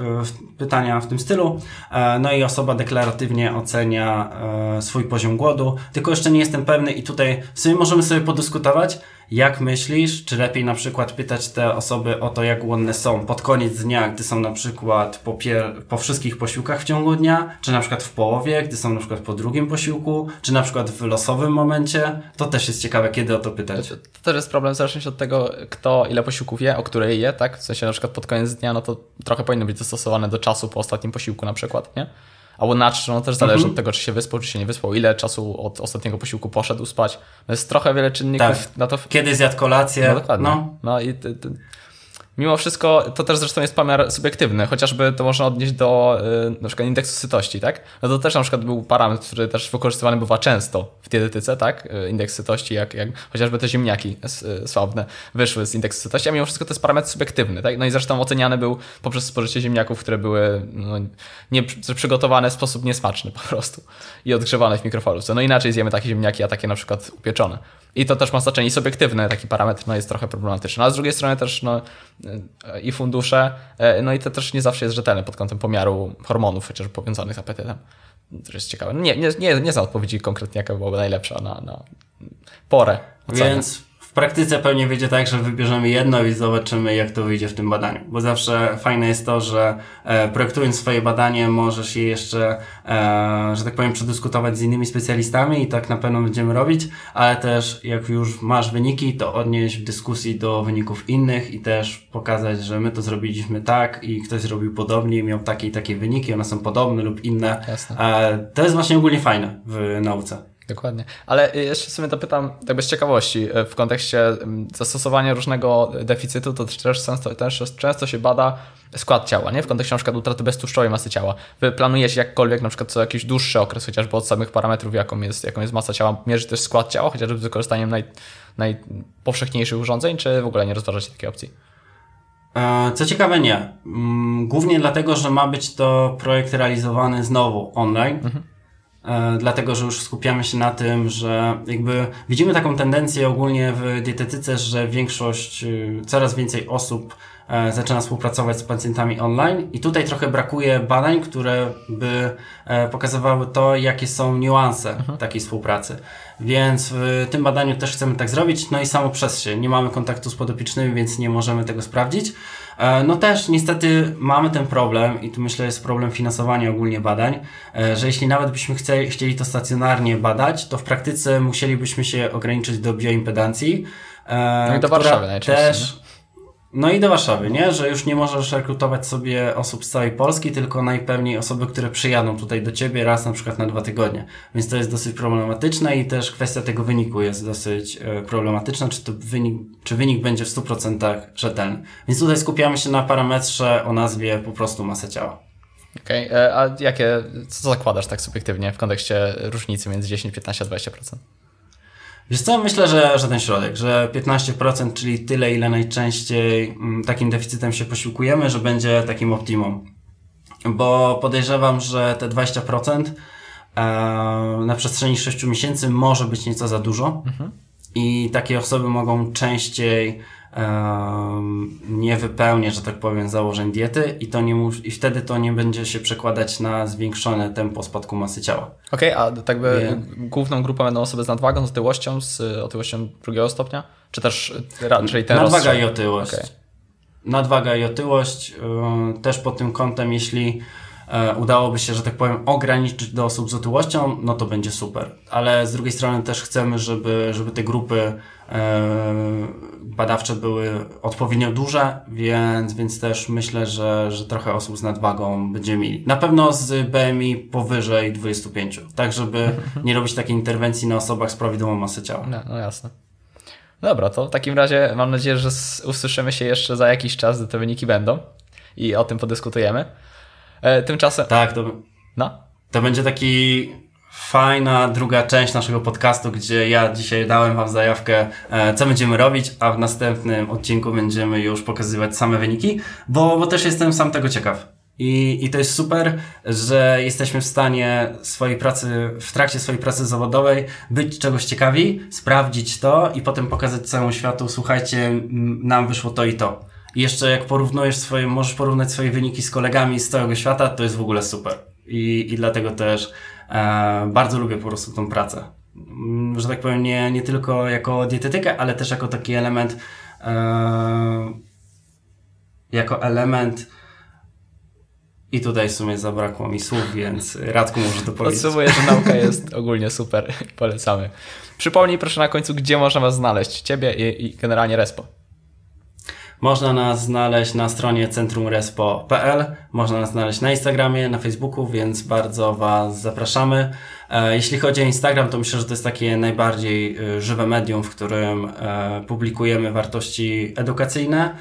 pytania w tym stylu, e, no i osoba deklaratywnie ocenia e, swój poziom głodu, tylko jeszcze nie jestem pewny i tutaj w sumie możemy sobie podyskutować, jak myślisz, czy lepiej na przykład pytać te osoby o to, jak głodne są pod koniec dnia, gdy są na przykład po, pier- po wszystkich posiłkach w ciągu dnia, czy na przykład w połowie, gdy są na przykład po drugim posiłku, czy na przykład w losowym momencie. To też jest ciekawe, kiedy o to pytać. To, to też jest problem w zależności od tego, kto ile posiłków je, o której je, tak? W sensie na przykład pod koniec dnia, no to trochę powinno być dostosowane do czasu po ostatnim posiłku na przykład, nie? Albo na czym, no też zależy mhm. od tego, czy się wyspał, czy się nie wyspał, ile czasu od ostatniego posiłku poszedł spać. No jest trochę wiele czynników tak. na to. Kiedy zjadł kolację. No dokładnie. No, no i ty, ty, Mimo wszystko to też zresztą jest pomiar subiektywny, chociażby to można odnieść do y, na przykład indeksu sytości, tak? No to też na przykład był parametr, który też wykorzystywany bywa często w dietetyce, tak? Y, indeks sytości, jak, jak chociażby te ziemniaki y, sławne wyszły z indeksu sytości, a mimo wszystko to jest parametr subiektywny, tak? No i zresztą oceniany był poprzez spożycie ziemniaków, które były no, nie, przygotowane w sposób niesmaczny po prostu i odgrzewane w mikrofalówce. No inaczej zjemy takie ziemniaki, a takie na przykład upieczone. I to też ma znaczenie subiektywne, taki parametr no, jest trochę problematyczny. A z drugiej strony też no, i fundusze, e, no i to też nie zawsze jest rzetelne pod kątem pomiaru hormonów, chociażby powiązanych z apetytem. To jest ciekawe. Nie, nie, nie, nie znam odpowiedzi konkretnie, jaka byłaby najlepsza na, na porę. Więc praktyce pewnie wyjdzie tak, że wybierzemy jedno i zobaczymy, jak to wyjdzie w tym badaniu. Bo zawsze fajne jest to, że e, projektując swoje badanie, możesz je jeszcze, e, że tak powiem, przedyskutować z innymi specjalistami i tak na pewno będziemy robić, ale też jak już masz wyniki, to odnieść w dyskusji do wyników innych i też pokazać, że my to zrobiliśmy tak i ktoś zrobił podobnie i miał takie i takie wyniki, one są podobne lub inne. E, to jest właśnie ogólnie fajne w nauce. Dokładnie. Ale y, jeszcze sobie dopytam, tak bez ciekawości, y, w kontekście mm, zastosowania różnego deficytu, to też często, też często się bada skład ciała, nie? W kontekście na przykład utraty beztłuszczowej masy ciała. Wy planujecie jakkolwiek, na przykład co jakiś dłuższy okres, chociażby od samych parametrów, jaką jest, jaką jest masa ciała, mierzyć też skład ciała, chociażby z wykorzystaniem naj, najpowszechniejszych urządzeń, czy w ogóle nie rozważacie takiej opcji? E, co ciekawe, nie. Mm, głównie dlatego, że ma być to projekt realizowany znowu online. Mhm dlatego że już skupiamy się na tym, że jakby widzimy taką tendencję ogólnie w dietetyce, że większość, y, coraz więcej osób e, zaczyna współpracować z pacjentami online i tutaj trochę brakuje badań, które by e, pokazywały to, jakie są niuanse mhm. takiej współpracy. Więc w tym badaniu też chcemy tak zrobić, no i samo przez się. Nie mamy kontaktu z podopiecznymi, więc nie możemy tego sprawdzić. E, no też niestety mamy ten problem i tu myślę jest problem finansowania ogólnie badań, e, że jeśli nawet byśmy chcieli, chcieli to stacjonarnie badać, to w praktyce musielibyśmy się ograniczyć do bioimpedancji. E, no i do Warszawy najczęściej. Też, no i do Warszawy, nie? Że już nie możesz rekrutować sobie osób z całej Polski, tylko najpewniej osoby, które przyjadą tutaj do ciebie raz na przykład na dwa tygodnie. Więc to jest dosyć problematyczne i też kwestia tego wyniku jest dosyć e, problematyczna, czy to wynik, czy wynik będzie w 100% rzetelny. Więc tutaj skupiamy się na parametrze o nazwie po prostu masa ciała. Okej, okay. a jakie, co zakładasz tak subiektywnie w kontekście różnicy między 10, 15 a 20%? Wiesz co, myślę, że, że ten środek, że 15%, czyli tyle, ile najczęściej mm, takim deficytem się posiłkujemy, że będzie takim optimum. Bo podejrzewam, że te 20% e, na przestrzeni 6 miesięcy może być nieco za dużo. Mhm. I takie osoby mogą częściej nie wypełnię, że tak powiem, założeń diety i, to nie mus- i wtedy to nie będzie się przekładać na zwiększone tempo spadku masy ciała. Okej, okay, a tak by główną grupą będą osoby z nadwagą, z otyłością, z otyłością drugiego stopnia? Czy też raczej ten Nadwaga rozstrzał? i otyłość. Okay. Nadwaga i otyłość też pod tym kątem, jeśli udałoby się, że tak powiem, ograniczyć do osób z otyłością, no to będzie super. Ale z drugiej strony też chcemy, żeby, żeby te grupy e, badawcze były odpowiednio duże, więc, więc też myślę, że, że trochę osób z nadwagą będziemy mieli. Na pewno z BMI powyżej 25, tak żeby nie robić takiej interwencji na osobach z prawidłową masę ciała. No, no jasne. Dobra, to w takim razie mam nadzieję, że usłyszymy się jeszcze za jakiś czas, gdy te wyniki będą i o tym podyskutujemy. E, tymczasem. Tak, to. No? To będzie taki fajna druga część naszego podcastu, gdzie ja dzisiaj dałem Wam zajawkę, e, co będziemy robić, a w następnym odcinku będziemy już pokazywać same wyniki, bo, bo też jestem sam tego ciekaw. I, I to jest super, że jesteśmy w stanie swojej pracy, w trakcie swojej pracy zawodowej być czegoś ciekawi, sprawdzić to i potem pokazać całemu światu, słuchajcie, nam wyszło to i to. Jeszcze jak porównujesz swoje, możesz porównać swoje wyniki z kolegami z całego świata, to jest w ogóle super. I, i dlatego też e, bardzo lubię po prostu tą pracę. Mm, że tak powiem, nie, nie tylko jako dietetykę, ale też jako taki element, e, jako element i tutaj w sumie zabrakło mi słów, więc Radku może to powiedzieć. Podsumuję, że nauka jest ogólnie super. Polecamy. Przypomnij proszę na końcu, gdzie można Was znaleźć. Ciebie i, i generalnie Respo. Można nas znaleźć na stronie centrumrespo.pl, można nas znaleźć na Instagramie, na Facebooku, więc bardzo Was zapraszamy. E, jeśli chodzi o Instagram, to myślę, że to jest takie najbardziej e, żywe medium, w którym e, publikujemy wartości edukacyjne.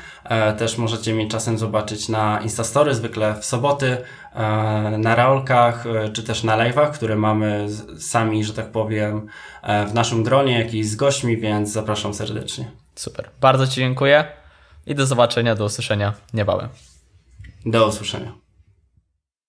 Też możecie mnie czasem zobaczyć na Instastory, zwykle w soboty, na raolkach, czy też na live'ach, które mamy sami, że tak powiem, w naszym gronie, jak i z gośćmi, więc zapraszam serdecznie. Super. Bardzo Ci dziękuję i do zobaczenia, do usłyszenia niebawem. Do usłyszenia.